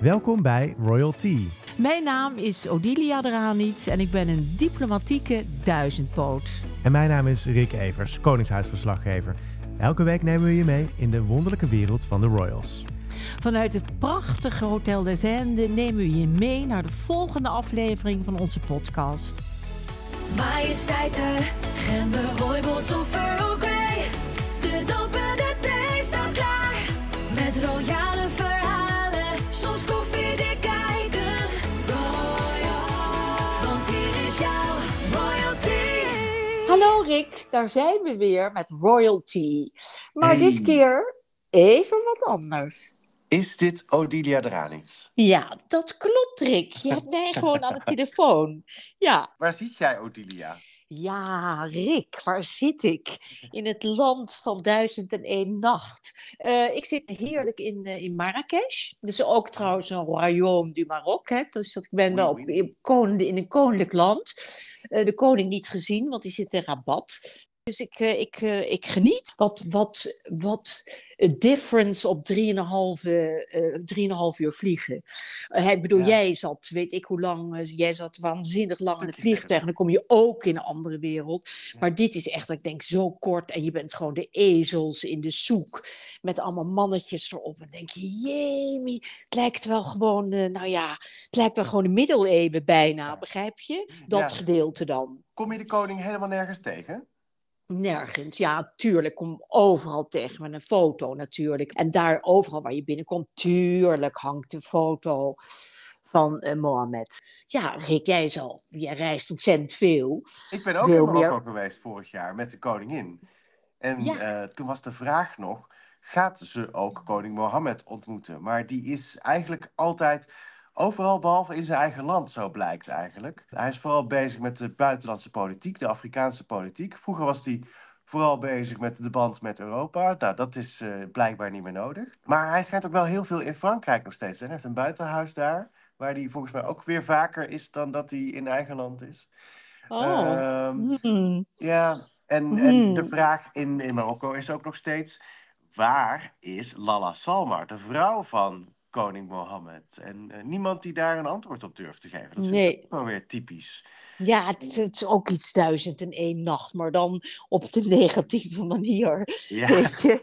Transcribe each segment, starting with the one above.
Welkom bij Royalty. Mijn naam is Odilia Dranits en ik ben een diplomatieke duizendpoot. En mijn naam is Rick Evers, Koningshuisverslaggever. Elke week nemen we je mee in de wonderlijke wereld van de Royals. Vanuit het prachtige Hotel de Zende nemen we je mee naar de volgende aflevering van onze podcast. Majesteiten, gember, rooibos of Earl Grey. De dampende thee staat klaar. Met royale Hallo Rick, daar zijn we weer met Royalty. Maar Hey. dit keer even wat anders. Is dit Odilia Dranits? Ja, dat klopt Rick. Je hebt mij gewoon aan de telefoon. Ja. Waar zit jij, Odilia? Ja, Rick, waar zit ik? In het land van duizend en één nacht. Eh, ik zit heerlijk in, eh, in Marrakesh. Dus ook trouwens een royaume du Maroc. Hè? Dus dat ik ben wel op, in, in een koninklijk land. Eh, de koning niet gezien, want die zit in Rabat. Dus ik, eh, ik, eh, ik geniet. Wat, wat, wat difference op 3,5 eh, eh, 3,5 uur vliegen. Ik bedoel, Ja. jij zat, weet ik hoe lang, jij zat waanzinnig lang in een Stukje vliegtuig. En dan kom je ook in een andere wereld. Maar dit is echt, ik denk, zo kort. En je bent gewoon de ezels in de soek. Met allemaal mannetjes erop. En dan denk je, jemie, het lijkt wel gewoon, nou ja, het lijkt wel gewoon de middeleeuwen bijna. Begrijp je? Dat gedeelte dan. Kom je de koning helemaal nergens tegen? Nergens, ja, tuurlijk. Kom overal tegen met een foto natuurlijk. En daar overal waar je binnenkomt, tuurlijk hangt een foto van eh, Mohammed. Ja, Rick, jij zal, jij reist ontzettend veel. Ik ben ook Veel in Marokko meer. geweest vorig jaar met de koningin. En Ja. eh, toen was de vraag nog, gaat ze ook koning Mohammed ontmoeten? Maar die is eigenlijk altijd overal behalve in zijn eigen land, zo blijkt eigenlijk. Hij is vooral bezig met de buitenlandse politiek, de Afrikaanse politiek. Vroeger was hij vooral bezig met de band met Europa. Nou, dat is eh, blijkbaar niet meer nodig. Maar hij schijnt ook wel heel veel in Frankrijk nog steeds. hè. Hij heeft een buitenhuis daar, waar hij volgens mij ook weer vaker is dan dat hij in eigen land is. Oh, Ehm, hmm. ja, en, en de Hmm. vraag in, in Marokko is ook nog steeds: waar is Lalla Salmar, de vrouw van koning Mohammed? En eh, niemand die daar een antwoord op durft te geven. Dat Nee. ook wel weer typisch. Ja, het, is- het is ook iets duizend en één nacht, maar dan op de negatieve manier. Ja, Weet je?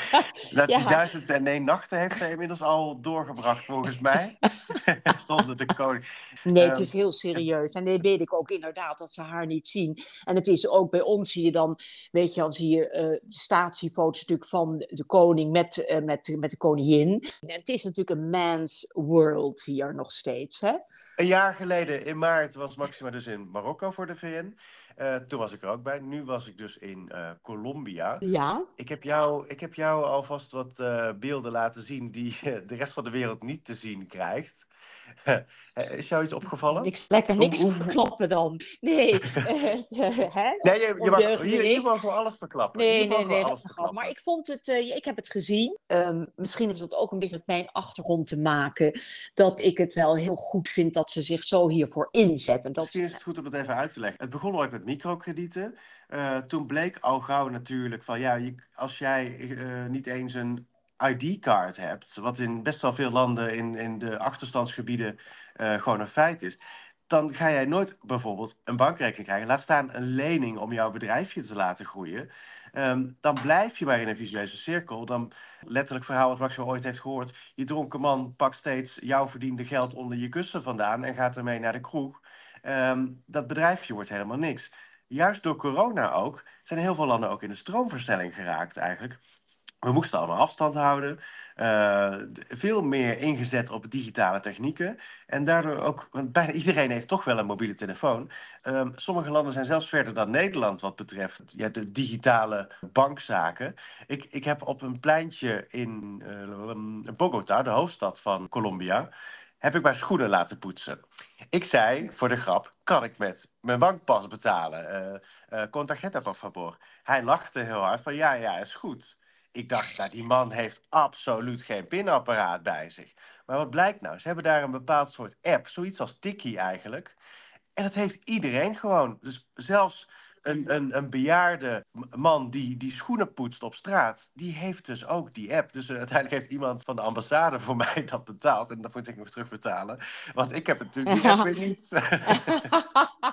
dat die duizend en één nachten heeft zij inmiddels al doorgebracht, volgens mij. Zonder de koning. Nee, het Ehm, is heel serieus. En dat weet ik ook inderdaad dat ze haar niet zien. En het is ook bij ons zie je dan, weet je, dan zie je eh statiefoto's natuurlijk van de koning met, eh, met, met de koningin. En het is natuurlijk een man's world hier nog steeds, hè? Een jaar geleden, in maart, was Maxima dus in Marokko voor de VN. Eh, toen was ik er ook bij. Nu was ik dus in eh, Colombia. Ja. Ik heb jou, ik heb jou alvast wat eh, beelden laten zien die de rest van de wereld niet te zien krijgt. Eh, is jou iets opgevallen? Niks, lekker niks Hoe- hoe- verklappen dan. Nee. eh, eh, hè? Nee, je, je mag hier, hier we alles verklappen. Nee, Hier nee, nee, dat. Maar ik vond het, ik heb het gezien. Ehm, misschien heeft het ook een beetje met mijn achtergrond te maken. Dat ik het wel heel goed vind dat ze zich zo hiervoor inzetten. Dat, Misschien is het goed om het even uit te leggen. Het begon ooit met microkredieten. Eh, toen bleek al gauw natuurlijk van ja, je, als jij niet eens een ID-card hebt, wat in best wel veel landen in, in de achterstandsgebieden eh, gewoon een feit is, dan ga jij nooit bijvoorbeeld een bankrekening krijgen. Laat staan een lening om jouw bedrijfje te laten groeien. Ehm, dan blijf je maar in een visueuze cirkel. Dan letterlijk verhaal wat Maximo ooit heeft gehoord. Je dronken man pakt steeds jouw verdiende geld onder je kussen vandaan en gaat ermee naar de kroeg. Ehm, dat bedrijfje wordt helemaal niks. Juist door corona ook zijn heel veel landen ook in de stroomverstelling geraakt eigenlijk. We moesten allemaal afstand houden. eh, veel meer ingezet op digitale technieken. En daardoor ook, want bijna iedereen heeft toch wel een mobiele telefoon. Ehm, sommige landen zijn zelfs verder dan Nederland wat betreft ja, de digitale bankzaken. Ik, ik heb op een pleintje in eh, Bogota, de hoofdstad van Colombia, heb ik mijn schoenen laten poetsen. Ik zei, voor de grap, kan ik met mijn bankpas betalen? Eh eh con tarjeta, por favor. Hij lachte heel hard van, ja, ja, is goed. Ik dacht, nou, die man heeft absoluut geen pinapparaat bij zich. Maar wat blijkt nou? Ze hebben daar een bepaald soort app, zoiets als Tiki eigenlijk. En dat heeft iedereen gewoon. Dus zelfs een, een, een bejaarde man die, die schoenen poetst op straat, die heeft dus ook die app. Dus eh, uiteindelijk heeft iemand van de ambassade voor mij dat betaald. En dat moet ik nog terugbetalen. Want ik heb natuurlijk die app weer niet.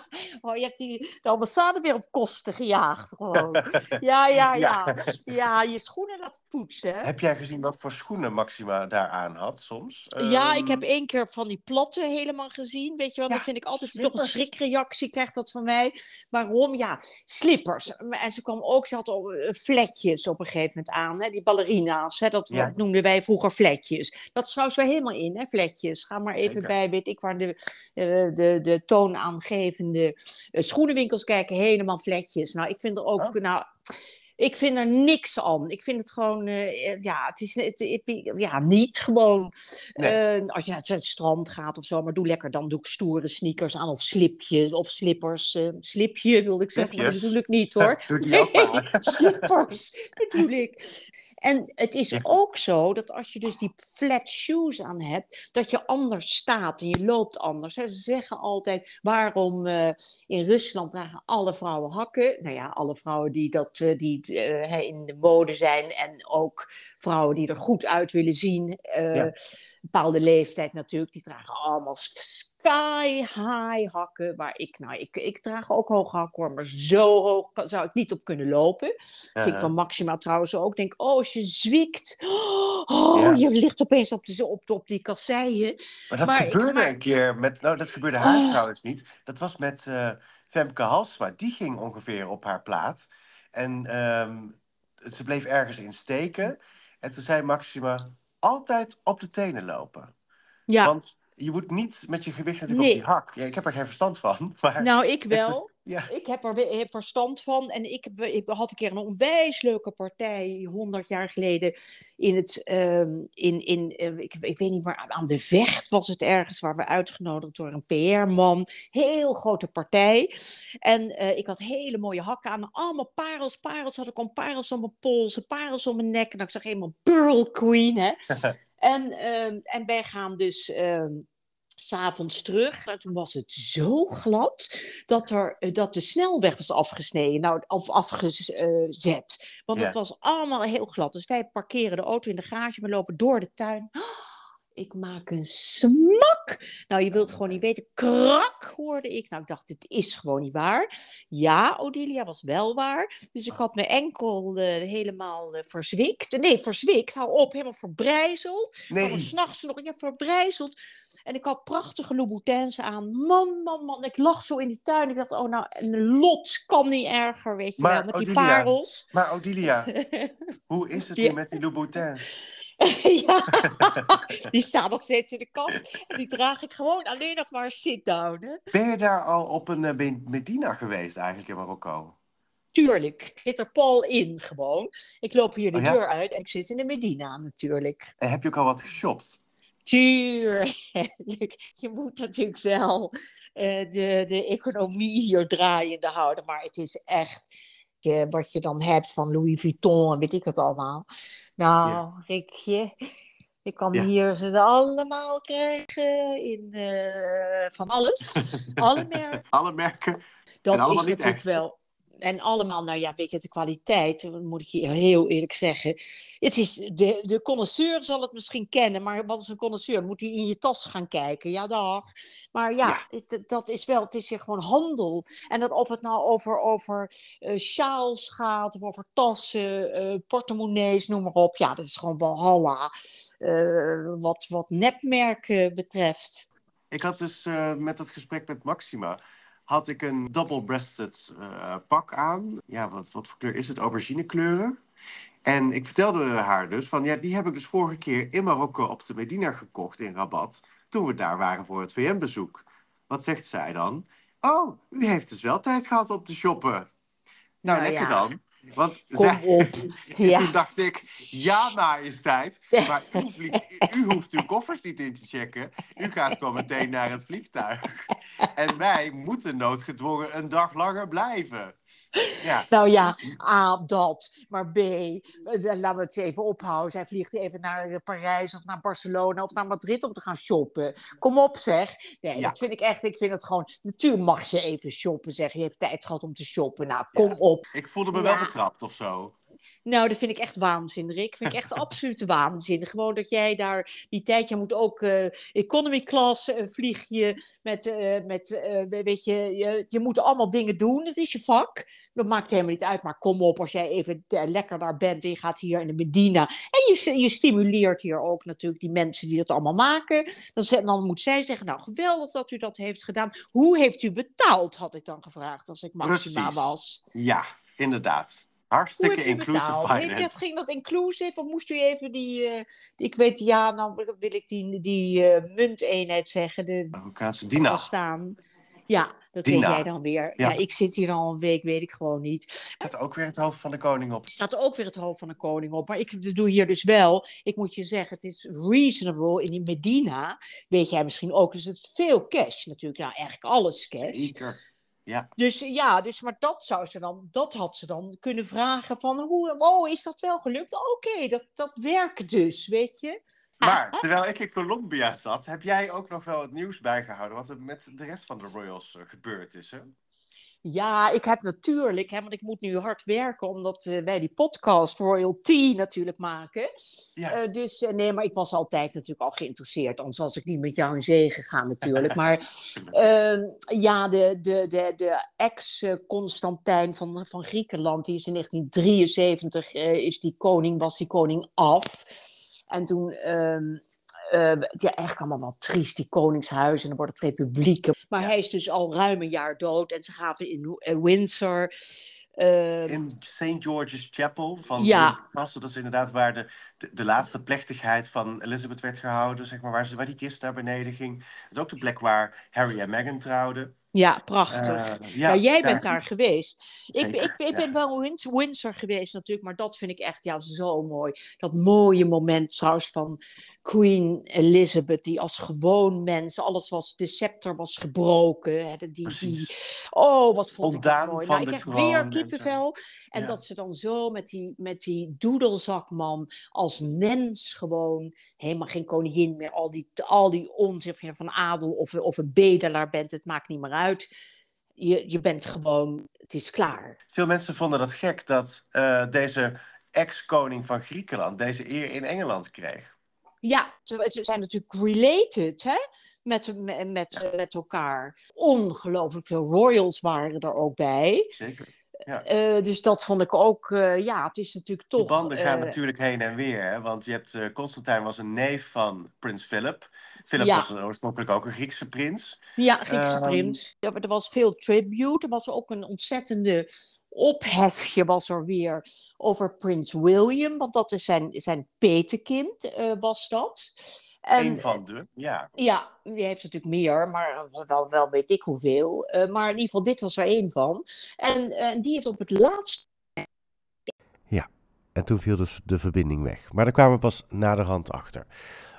oh, je hebt die, de ambassade weer op kosten gejaagd gewoon. Ja, ja, ja. Ja, je schoenen laten poetsen. heb jij gezien wat voor schoenen Maxima daar aan had soms? Ja, ik Ehm, heb één keer van die platten helemaal gezien. Weet je wel, Ja, dat vind ik altijd toch een schrikreactie, krijgt dat van mij. Waarom? Ja, slippers. En ze kwam ook, ze had al eh, fletjes op een gegeven moment aan. Hè? Die ballerina's, hè? dat Ja. noemden wij vroeger fletjes. Dat trouwens weer helemaal in, hè, fletjes. Ga maar even Zeker. bij, weet ik waar, de, eh, de, de toonaangevende schoenenwinkels kijken. Helemaal fletjes. Nou, ik vind er ook, Oh. nou... Ik vind er niks aan. Ik vind het gewoon, eh, ja, het is het, het- ja, niet gewoon. Nee. eh, als je naar het strand gaat of zo, maar doe lekker dan doe ik stoere sneakers aan of slipjes of slippers. eh, slipje wilde ik zeggen, maar dat bedoel ik niet hoor. Doe maar. slippers bedoel ik. En het is ook zo dat als je dus die flat shoes aan hebt, dat je anders staat en je loopt anders. Hè. Ze zeggen altijd, waarom eh, in Rusland dragen alle vrouwen hakken? Nou ja, alle vrouwen die, dat, eh, die eh, in de mode zijn en ook vrouwen die er goed uit willen zien. Bepaalde leeftijd natuurlijk, die dragen allemaal high hakken. Waar ik, nou, ik, ik draag ook hoge hakken hoor, maar zo hoog kan- zou ik niet op kunnen lopen. Vind ik van Maxima trouwens ook. Denk, oh, als je zwikt, oh, Ja. je ligt opeens op, de, op, op die kasseien. Maar dat Maar ik- gebeurde maar- een keer met. Nou, dat gebeurde haar Oh. trouwens niet. Dat was met eh, Femke Halsma. Die ging ongeveer op haar plaat. En ehm, ze bleef ergens in steken. En toen zei Maxima: altijd op de tenen lopen. Ja, Want je moet niet met je gewicht natuurlijk Nee. op die hak. Ja, ik heb er geen verstand van. Maar nou, ik is- wel. ja. Ik heb er we- verstand van. En ik, heb, ik had een keer een onwijs leuke partij, 100 jaar geleden, in het, ehm, in, in, eh, ik, ik weet niet waar, aan de Vecht was het ergens, waar we uitgenodigd door een PR-man. Heel grote partij. En eh, ik had hele mooie hakken aan, allemaal parels, parels had ik om, parels om mijn polsen, parels om mijn nek. En ik zag helemaal Pearl Queen, hè. en, ehm, en wij gaan dus... ehm, s'avonds terug. En toen was het zo glad dat, er, eh, dat de snelweg was afgesneden, nou, of afgezet. Want Ja. het was allemaal heel glad. Dus wij parkeren de auto in de garage, we lopen door de tuin. Ik maak een smak. Nou, je wilt gewoon niet weten. Krak hoorde ik. Nou, ik dacht, dit is gewoon niet waar. Ja, Odilia was wel waar. Dus ik had mijn enkel eh, helemaal eh, verzwikt. Nee, verzwikt. Hou op, helemaal verbrijzeld. Nee. Nee. s'nachts nog, ja, verbrijzeld. En ik had prachtige Louboutins aan. Man, man, man. Ik lag zo in die tuin. Ik dacht, oh nou, een lot kan niet erger, weet je Maar, wel. Met die parels. Maar Odilia, hoe is het nu met die Louboutins? ja, die staat nog steeds in de kast. En die draag ik gewoon alleen nog maar sit-down. Ben je daar al op een eh, Medina geweest eigenlijk in Marokko? Tuurlijk, ik zit er Paul in gewoon. Ik loop hier de Oh ja? deur uit en ik zit in de Medina natuurlijk. En heb je ook al wat geshopt? Tuurlijk, je moet natuurlijk wel eh, de, de economie hier draaiende houden. Maar het is echt wat je dan hebt van Louis Vuitton en weet ik wat allemaal. Nou, Rikje, je kan Ja. hier ze allemaal krijgen in eh, van alles. Alle merken. Alle merken? Dat is natuurlijk echt. wel. En allemaal, nou ja, weet je, de kwaliteit, dat moet ik je heel eerlijk zeggen. Het is, de, de connoisseur zal het misschien kennen, maar wat is een connoisseur? Moet hij in je tas gaan kijken? Ja, dag. Maar ja, Ja. Het, dat is wel, het is hier gewoon handel. En dat of het nou over, over sjaals gaat, of over tassen, eh, portemonnees, noem maar op. Ja, dat is gewoon Walhalla. eh wat, wat nepmerken betreft. Ik had dus met het gesprek met Maxima, had ik een double-breasted eh, pak aan. Ja, wat, wat voor kleur is het? Aubergine kleuren. En ik vertelde haar dus van, ja, die heb ik dus vorige keer in Marokko op de Medina gekocht in Rabat, toen we daar waren voor het VM-bezoek. Wat zegt zij dan? Oh, u heeft dus wel tijd gehad om te shoppen. Nou, Nou lekker ja. dan. Want Kom zij- op. Ja. toen dacht ik, ja, majesteit, maar u, u hoeft uw koffers niet in te checken. U gaat gewoon meteen naar het vliegtuig. En wij moeten noodgedwongen een dag langer blijven. Ja, Nou ja, A, dat. Maar B, eh, laten we het even ophouden. Zij vliegt even naar eh, Parijs of naar Barcelona of naar Madrid om te gaan shoppen. Kom op zeg. Nee, Ja. dat vind ik echt, ik vind het gewoon... Natuurlijk mag je even shoppen, zeg. Je heeft tijd gehad om te shoppen. Nou, kom Ja. op. ik voelde me wel betrapt of zo. Nou, dat vind ik echt waanzin, Rick. Vind ik echt absolute waanzin. Gewoon dat jij daar die tijd, je moet ook eh, economy class vlieg je met, eh, met weet je, je, je moet allemaal dingen doen. Het is je vak. Dat maakt helemaal niet uit. Maar kom op, als jij even lekker daar bent en je gaat hier in de Medina. En je, je stimuleert hier ook natuurlijk die mensen die dat allemaal maken. Dan, dan moet zij zeggen, nou geweldig dat u dat heeft gedaan. Hoe heeft u betaald, had ik dan gevraagd als ik Maxima Precies. was. Ja, inderdaad. Hoe Hartstikke heeft u inclusive betaald? Heeft, dat, ging dat inclusive of moest u even die, eh, ik weet, ja, nou wil ik die, die eh, munteenheid zeggen, de Hoe ze Dina? staan. Ja, dat Dina. weet jij dan weer. Ja. Ja. ik zit hier al een week, weet ik gewoon niet. Gaat ook weer het hoofd van de koning op. Er staat ook weer het hoofd van de koning op. Maar ik doe hier dus wel, ik moet je zeggen, het is reasonable in die Medina. Weet jij misschien ook, dus het is veel cash natuurlijk. Nou, eigenlijk alles cash. Zeker. Ja, Dus ja, dus, maar dat, zou ze dan, dat had ze dan kunnen vragen van, hoe, oh, is dat wel gelukt? Oké, dat, dat werkt dus, weet je. maar terwijl ik in Colombia zat, heb jij ook nog wel het nieuws bijgehouden wat er met de rest van de royals eh, gebeurd is, hè? Ja, ik heb natuurlijk, hè, want ik moet nu hard werken omdat eh, wij die podcast Royalty natuurlijk maken. Ja, Eh, dus eh, nee, maar ik was altijd natuurlijk al geïnteresseerd, anders was ik niet met jou in zee gegaan natuurlijk. Maar ehm, ja, de, de, de, de ex-Constantijn van, van Griekenland, die is in 1973, eh, is die koning, was die koning af. En toen, ehm, eh, ja, eigenlijk allemaal wel triest, die koningshuizen, en dan wordt het republieken. Maar hij is dus al ruim een jaar dood en ze gaven in eh, Windsor. ehm, in St. George's Chapel van Ja. Castle, dat is inderdaad waar de, de, de laatste plechtigheid van Elizabeth werd gehouden, zeg maar, waar, ze, waar die kist naar beneden ging. Het is ook de plek waar Harry en Meghan trouwden. Ja, prachtig. Eh, Ja, jij bent daar geweest. Ik, Zeker, ik, ik ben wel in Winds- Windsor geweest natuurlijk, maar dat vind ik echt ja, zo mooi. Dat mooie moment trouwens van Queen Elizabeth, die als gewoon mens, alles was, de scepter was gebroken. Hè, die, die, oh, wat vond Ontdaan ik mooi. van Nou, ik krijg weer en kippenvel. En Ja. dat ze dan zo met die, met die doedelzakman als mens gewoon, helemaal geen koningin meer, al die, al die onzin van adel of, of een bedelaar bent, het maakt niet meer uit. Je, je bent gewoon, het is klaar. Veel mensen vonden dat gek dat eh, deze ex-koning van Griekenland deze eer in Engeland kreeg. Ja, ze, ze zijn natuurlijk related hè? Met, met, met, met elkaar. Ongelooflijk veel royals waren er ook bij. Zeker. Eh, dus dat vond ik ook, eh, ja, het is natuurlijk toch... Die banden gaan natuurlijk heen en weer. Hè? Want je hebt, Constantijn was een neef van prins Philip. Philip Ja. was een- oorspronkelijk ook een Griekse prins. Ja, Griekse Ehm, prins. Er, er was veel tribute. Er was ook een ontzettende ophefje was er weer over prins William. Want dat is zijn, zijn petekind, eh, was dat. En, Een van de, ja. Ja, die heeft natuurlijk meer, maar wel, wel weet ik hoeveel. Eh, maar in ieder geval, dit was er één van. En eh, die heeft op het laatst En toen viel dus de verbinding weg. Maar daar kwamen we pas naderhand achter.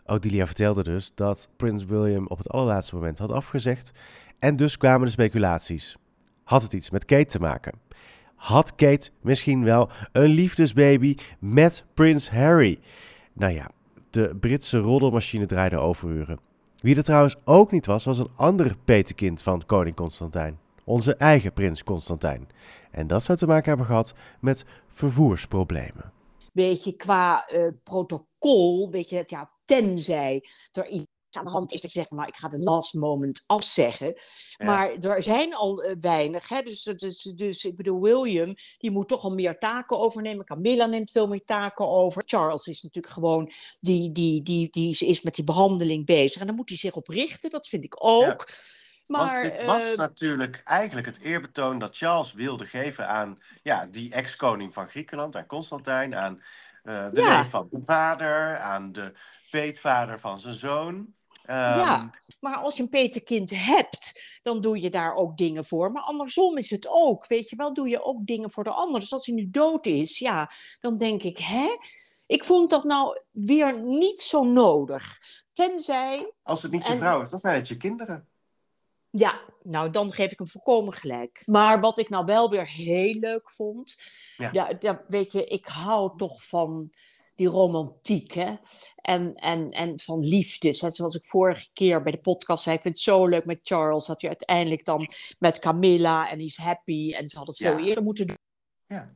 Odilia vertelde dus dat Prins William op het allerlaatste moment had afgezegd. En dus kwamen de speculaties. Had het iets met Kate te maken? Had Kate misschien wel een liefdesbaby met Prins Harry? Nou ja, de Britse roddelmachine draaide overuren. Wie er trouwens ook niet was, was een ander petekind van koning Constantijn. Onze eigen prins Constantijn. En dat zou te maken hebben gehad met vervoersproblemen. weet je, qua eh, protocol, weet je, ja, tenzij er iets aan de hand is dat je zegt, maar ik ga de last moment afzeggen. Ja. Maar er zijn al eh, weinig, hè? Dus, dus, dus ik bedoel, William, die moet toch al meer taken overnemen. Camilla neemt veel meer taken over. Charles is natuurlijk gewoon, die, die, die, die is met die behandeling bezig. En daar moet hij zich op richten, dat vind ik ook. Maar, Want dit was eh, natuurlijk eigenlijk het eerbetoon dat Charles wilde geven aan ja, die ex-koning van Griekenland, aan Constantijn, aan eh, de Ja. neef van de vader, aan de peetvader van zijn zoon. Ehm, Ja. Maar als je een peterkind hebt, dan doe je daar ook dingen voor. Maar andersom is het ook. Weet je wel, doe je ook dingen voor de ander. Dus als hij nu dood is, ja, dan denk ik, hè? Ik vond dat nou weer niet zo nodig. Tenzij, Als het niet je En- vrouw is, dan zijn het je kinderen. Ja, nou dan geef ik hem volkomen gelijk. Maar wat ik nou wel weer heel leuk vond, Ja. ja. ja, weet je, ik hou toch van die romantiek, hè? En, en, en van liefdes. Hè? Zoals ik vorige keer bij de podcast zei, ik vind het zo leuk met Charles, dat hij uiteindelijk dan met Camilla en is happy en ze hadden het veel Ja. eerder moeten doen. Ja.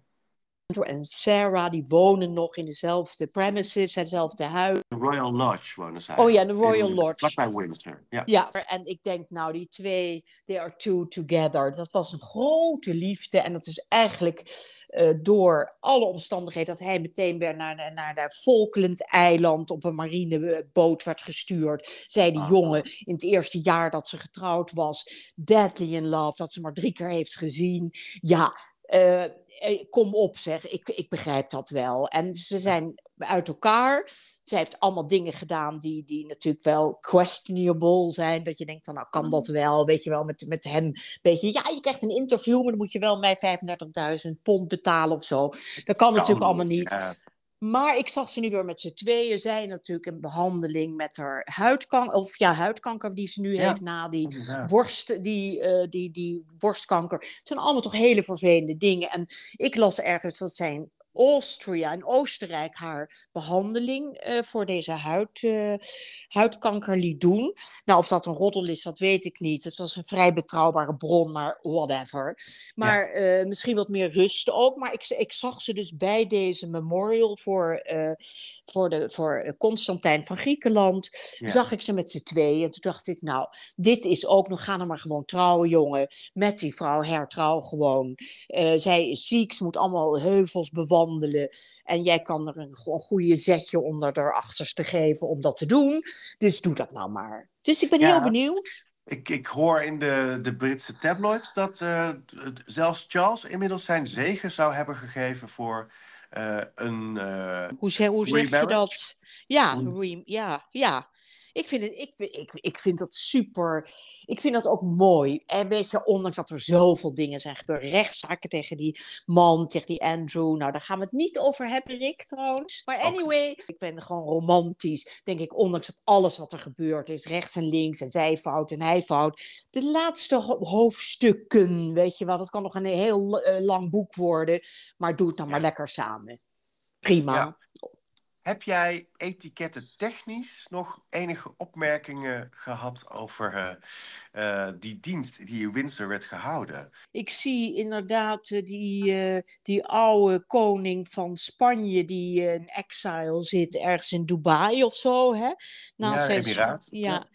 En Sarah, die wonen nog in dezelfde premises, hetzelfde huis. De Royal Lodge wonen zij. Oh ja, de Royal In- Lodge. Vlakbij Windsor. Ja. Ja, en ik denk, nou, die twee, they are two together. Dat was een grote liefde. En dat is eigenlijk eh, door alle omstandigheden dat hij meteen weer naar, de- naar de Falkland-eiland op een marineboot werd gestuurd. Zei die Ah. jongen in het eerste jaar dat ze getrouwd was, deadly in love, dat ze maar drie keer heeft gezien. Ja, eh, eh, kom op zeg, ik, ik begrijp dat wel. En ze zijn uit elkaar. Zij heeft allemaal dingen gedaan die, die natuurlijk wel questionable zijn. Dat je denkt, dan, nou kan dat wel, weet je wel, met, met hem. Weet je, ja, je krijgt een interview, maar dan moet je wel mij 35.000 pond betalen of zo. Dat kan natuurlijk allemaal niet. Ja. Maar ik zag ze nu weer met z'n tweeën. Zij natuurlijk in behandeling met haar huidkanker, of ja, huidkanker die ze nu Ja. heeft na die borst, die, eh, die, die borstkanker. Het zijn allemaal toch hele vervelende dingen. En ik las ergens dat zij in Austria, in Oostenrijk, haar behandeling eh, voor deze huid, eh, huidkanker liet doen. Nou, of dat een roddel is, dat weet ik niet. Het was een vrij betrouwbare bron, maar whatever. Maar eh, misschien wat meer rust ook. Maar ik, ik zag ze dus bij deze memorial voor, voor, de, voor Constantijn van Griekenland. Ja. Zag ik ze met z'n tweeën. En toen dacht ik, nou, dit is ook nog, ga er maar gewoon trouwen, jongen. Met die vrouw, hertrouw gewoon. Zij is ziek, ze moet allemaal heuvels bewandelen. En jij kan er een, go- een goede zetje onder haar achterste geven om dat te doen. Dus doe dat nou maar. Dus ik ben Ja. heel benieuwd. Ik, ik hoor in de, de Britse tabloids dat eh, zelfs Charles inmiddels zijn zegen zou hebben gegeven voor eh, een. eh, Hoe, zeg, hoe zeg je dat? Ja, re- ja, ja. Ik vind, het, ik, vind- ik, ik vind dat super. Ik vind dat ook mooi. En weet je, ondanks dat er zoveel dingen zijn gebeurd. Rechtszaken tegen die man, tegen die Andrew. Nou, daar gaan we het niet over hebben, Rick, trouwens. Maar anyway, ik ben gewoon romantisch. Denk ik, ondanks dat alles wat er gebeurd is, rechts en links, en zij fout en hij fout. De laatste ho- hoofdstukken, weet je wel, dat kan nog een heel eh, lang boek worden. Maar doe het nou maar lekker samen. Prima. Ja. Heb jij etiketten technisch nog enige opmerkingen gehad over eh, eh, die dienst die in Windsor werd gehouden? Ik zie inderdaad eh, die, die oude koning van Spanje die in exile zit, ergens in Dubai of zo. Hè? Naast, Ja, zijn, Emiraat, ja, ja.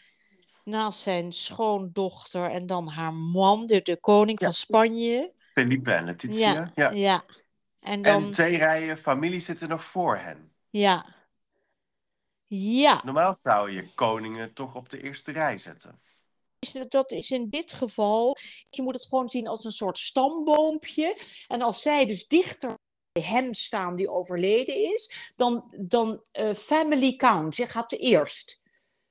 naast zijn schoondochter en dan haar man, de, de koning Ja. van Spanje. Felipe en Letitia. Ja, Ja. ja. En dan, En twee rijen familie zitten nog voor hen. Ja. Ja, Normaal zou je koningen toch op de eerste rij zetten. dat is in dit geval, je moet het gewoon zien als een soort stamboompje. En als zij dus dichter bij hem staan die overleden is, dan, dan eh, family count, ze gaat eerst,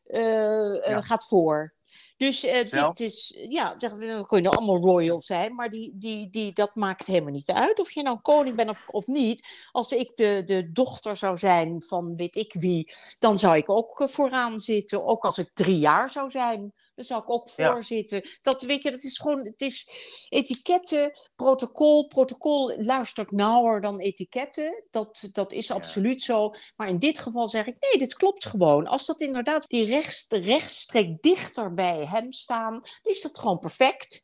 Ja. gaat voor. Dus eh, dit is, ja, dan kun je allemaal royal zijn, maar die, die, die, dat maakt helemaal niet uit of je nou koning bent of, of niet. Als ik de, de dochter zou zijn van weet ik wie, dan zou ik ook eh, vooraan zitten. Ook als ik drie jaar zou zijn, dan zou ik ook Ja. voorzitten. Dat weet je, dat is gewoon, het is etiketten, protocol. Protocol luistert nauwer dan etiketten. Dat, dat is Ja. absoluut zo. Maar in dit geval zeg ik, nee, dit klopt gewoon. Als dat inderdaad die rechts, rechtstreek dichter bij hem staan, dan is dat gewoon perfect.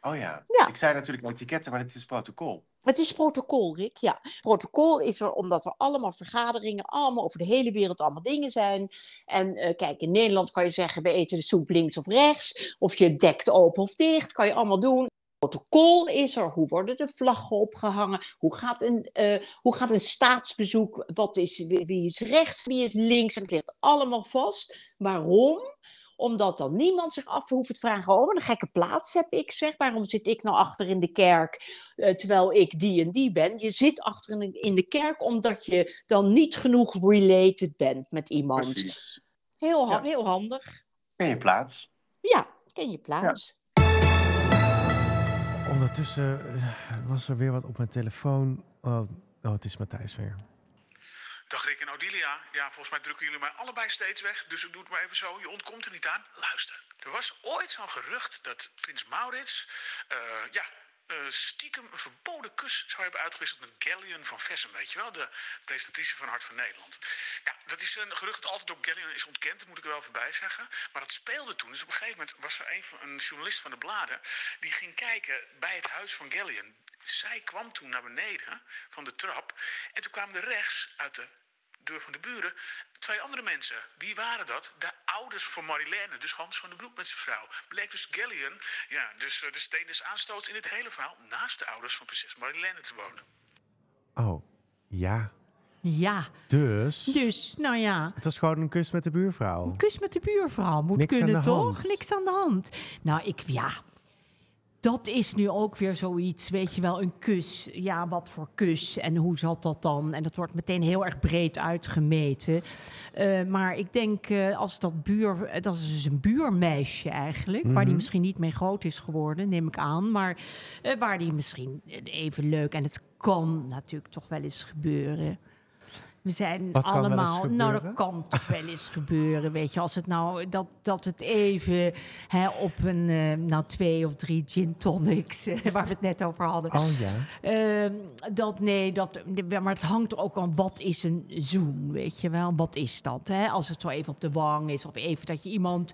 Oh ja. Ja. ik zei natuurlijk etiketten, maar dit is protocol. Het is protocol, Rick. Ja, protocol is er omdat er allemaal vergaderingen, allemaal over de hele wereld, allemaal dingen zijn. En eh, kijk, in Nederland kan je zeggen, we eten de soep links of rechts. Of je dekt open of dicht, kan je allemaal doen. Protocol is er. Hoe worden de vlaggen opgehangen? Hoe gaat een, eh, hoe gaat een staatsbezoek? Wat is, wie is rechts, wie is links? En het ligt allemaal vast. Waarom? Omdat dan niemand zich af hoeft te vragen: oh, wat een gekke plaats heb ik, zeg. Waarom zit ik nou achter in de kerk? eh, terwijl ik die en die ben. Je zit achter in de, in de kerk omdat je dan niet genoeg related bent met iemand. Precies. Heel, ha- Ja. heel handig. En je plaats. Ja, ken je plaats. Ondertussen eh, was er weer wat op mijn telefoon. Oh, oh het is Matthijs weer. Dag Rick en Odilia. Ja, volgens mij drukken jullie mij allebei steeds weg. Dus ik doe het maar even zo. Je ontkomt er niet aan. Luister. Er was ooit zo'n gerucht dat prins Maurits... eh, ja, eh, stiekem een verboden kus zou hebben uitgewisseld met Gallion van Vessen. Weet je wel? De presentatrice van Hart van Nederland. Ja, dat is een gerucht dat altijd door Gallion is ontkend. Dat moet ik er wel voorbij zeggen. Maar dat speelde toen. Dus op een gegeven moment was er een, van, een journalist van de bladen... die ging kijken bij het huis van Gallion. Zij kwam toen naar beneden van de trap. En toen kwamen er rechts uit de deur van de buren twee andere mensen. Wie waren dat? De ouders van Marilène, dus Hans van den Broek met zijn vrouw. Bleek dus Gallion, ja, dus eh, de steen des aanstoots in het hele verhaal... naast de ouders van prinses Marilène te wonen. Oh, ja. Ja, Dus... dus, nou ja. Het was gewoon een kus met de buurvrouw. Een kus met de buurvrouw moet Niks kunnen, toch? hand. Niks aan de hand. Nou, ik, ja. Dat is nu ook weer zoiets, weet je wel, een kus. Ja, wat voor kus en hoe zat dat dan? En dat wordt meteen heel erg breed uitgemeten. Eh, maar ik denk, eh, als dat buur... eh, Dat is dus een buurmeisje eigenlijk. Waar die misschien niet mee groot is geworden, neem ik aan. Maar waar die misschien even leuk... En het kan natuurlijk toch wel eens gebeuren. We zijn Wat allemaal. nou, dat kan toch wel eens gebeuren. Weet je, als het nou dat, dat het even hè, op een eh, nou, twee of drie gin tonics, eh, waar we het net over hadden. Oh ja. Ehm, dat nee, dat, maar het hangt er ook aan wat is een zoen, weet je wel? Wat is dat? Hè? Als het zo even op de wang is of even dat je iemand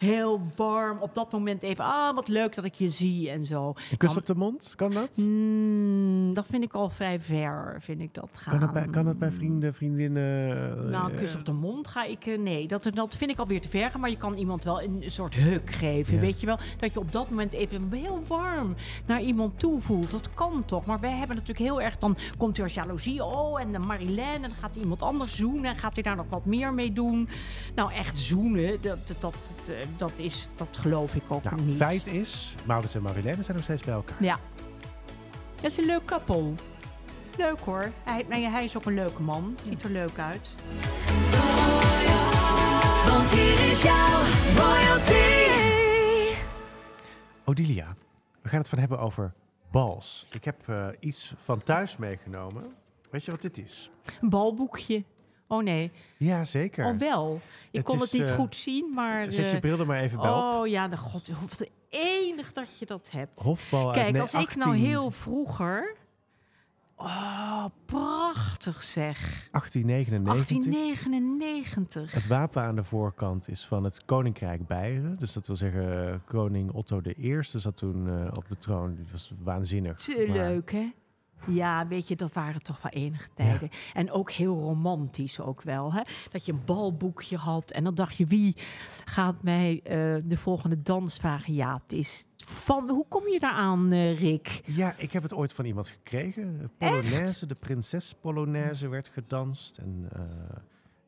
heel warm op dat moment even, ah, wat leuk dat ik je zie en zo. Een kus op de mond, kan dat? Mm, dat vind ik al vrij ver, vind ik dat gaan. Kan dat bij, kan dat bij vrienden, vriendinnen? eh, Nou, een kus op de mond ga ik... eh, nee, dat, dat vind ik alweer te ver. Maar je kan iemand wel een soort huk geven, Ja. weet je wel? Dat je op dat moment even heel warm naar iemand toe voelt. Dat kan toch? Maar wij hebben natuurlijk heel erg... Dan komt er jaloezie. Oh, en de Marilène. En dan gaat iemand anders zoenen. En gaat hij daar nog wat meer mee doen? Nou, echt zoenen, dat, dat, dat, dat, is, dat geloof ik ook Nou, niet. feit is, Maurits en Marilène zijn nog steeds bij elkaar. Ja. Dat is een leuk koppel. Leuk hoor. Hij, nou ja, hij is ook een leuke man. Ziet er leuk uit. Want hier is jouw royalty. Odilia, we gaan het van hebben over bals. Ik heb eh, iets van thuis meegenomen. Weet je wat dit is? Een balboekje. Oh nee. Ja, zeker. Oh wel. Ik Het kon is, het niet eh, goed zien, maar... Zet je eh, bril er maar even bij op. oh ja, de god, hoe enig dat je dat hebt. Hofbal Kijk, als ik nou 18 heel vroeger... Oh, prachtig zeg. 1899. 1899. Het wapen aan de voorkant is van het Koninkrijk Beieren. Dus dat wil zeggen, eh, koning Otto I zat toen op de troon. Die was waanzinnig. Te Maar- leuk, hè? Ja, weet je, dat waren toch wel enige tijden. En ook heel romantisch ook wel, hè? Dat je een balboekje had en dan dacht je, wie gaat mij eh, de volgende dans vragen? Ja, het is van... Hoe kom je daar aan, eh, Rick? Ja, ik heb het ooit van iemand gekregen. Polonaise, de prinses Polonaise werd gedanst. En eh,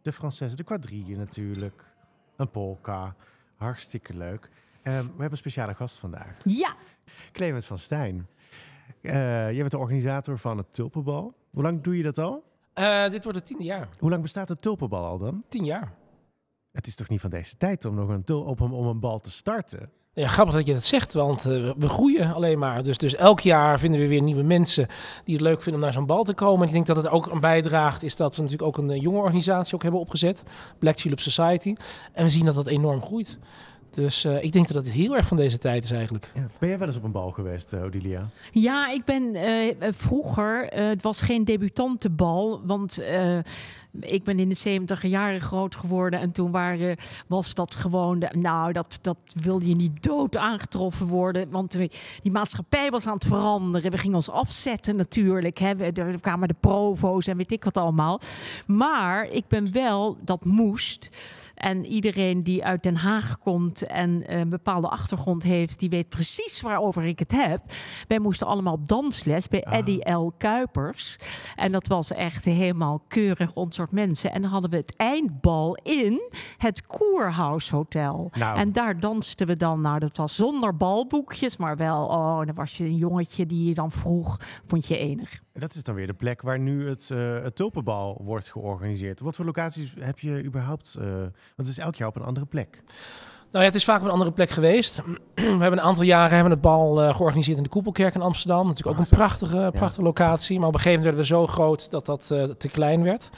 de Française, de quadrille natuurlijk. Een polka. Hartstikke leuk. Ehm, we hebben een speciale gast vandaag. Ja, Clement van Stijn. Eh jij bent de organisator van het Tulpenbal. Hoe lang doe je dat al? Eh, dit wordt het tiende jaar. Hoe lang bestaat het Tulpenbal al dan? Tien jaar. Het is toch niet van deze tijd om nog een, tul op een, om een bal te starten? Ja, grappig dat je dat zegt, want eh, we groeien alleen maar. Dus, dus elk jaar vinden we weer nieuwe mensen die het leuk vinden om naar zo'n bal te komen. En ik denk dat het ook aan bijdraagt, is dat we natuurlijk ook een jonge organisatie ook hebben opgezet. Black Tulip Society. En we zien dat dat enorm groeit. Dus eh, ik denk dat het heel erg van deze tijd is eigenlijk. Ja. Ben jij wel eens op een bal geweest, eh, Odilia? Ja, ik ben eh, vroeger, eh, het was geen debutantenbal, want eh, ik ben in de 70 jaren groot geworden en toen waren, was dat gewoon, de, nou, dat, dat wilde je niet dood aangetroffen worden, want die maatschappij was aan het veranderen. We gingen ons afzetten natuurlijk, hè. We, er kwamen de provo's en weet ik wat allemaal. Maar ik ben wel, dat moest. En iedereen die uit Den Haag komt en eh, een bepaalde achtergrond heeft, die weet precies waarover ik het heb. Wij moesten allemaal op dansles bij Ah. Eddie L. Kuipers. En dat was echt helemaal keurig ons soort mensen. En dan hadden we het eindbal in het Koerhuis Hotel. Nou. En daar dansten we dan. Nou, dat was zonder balboekjes, maar wel, oh, dan was je een jongetje die je dan vroeg, vond je enig. Dat is dan weer de plek waar nu het, eh, het Tulpenbal wordt georganiseerd. Wat voor locaties heb je überhaupt? eh, want het is elk jaar op een andere plek. Nou ja, het is vaak op een andere plek geweest. We hebben een aantal jaren hebben het bal eh, georganiseerd in de Koepelkerk in Amsterdam. Natuurlijk ook een prachtige, prachtige locatie. Maar op een gegeven moment werden we zo groot dat dat eh, te klein werd.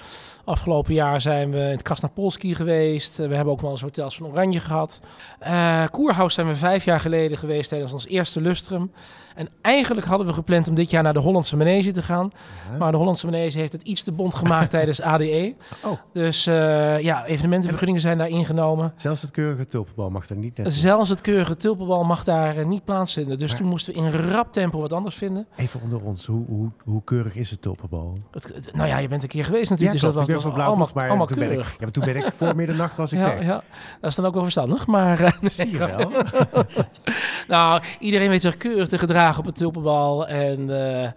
Afgelopen jaar zijn we in het Krasnapolski geweest. Eh, we hebben ook wel eens hotels van Oranje gehad. Eh Koerhuis zijn we vijf jaar geleden geweest tijdens ons eerste lustrum. En eigenlijk hadden we gepland om dit jaar naar de Hollandse Manege te gaan. Maar de Hollandse Manege heeft het iets te bond gemaakt tijdens ADE. Oh. Dus eh, ja, evenementenvergunningen zijn daar ingenomen. Zelfs het keurige tulpenbal mag er niet net. Zelfs het keurige tulpenbal mag daar niet plaatsvinden. Dus Maar- toen moesten we in rap tempo wat anders vinden. Even onder ons, hoe, hoe, hoe keurig is het tulpenbal? Het, het- nou ja, je bent een keer geweest natuurlijk. ja, dus dat was, van blauw, allemaal, maar allemaal toen ben ik, ja, maar toen ben ik voor middernacht was ik Ja, ja, dat is dan ook wel verstandig. Maar eh, Zie je wel. nou, iedereen weet zich keurig te gedragen op het tulpenbal. En eh,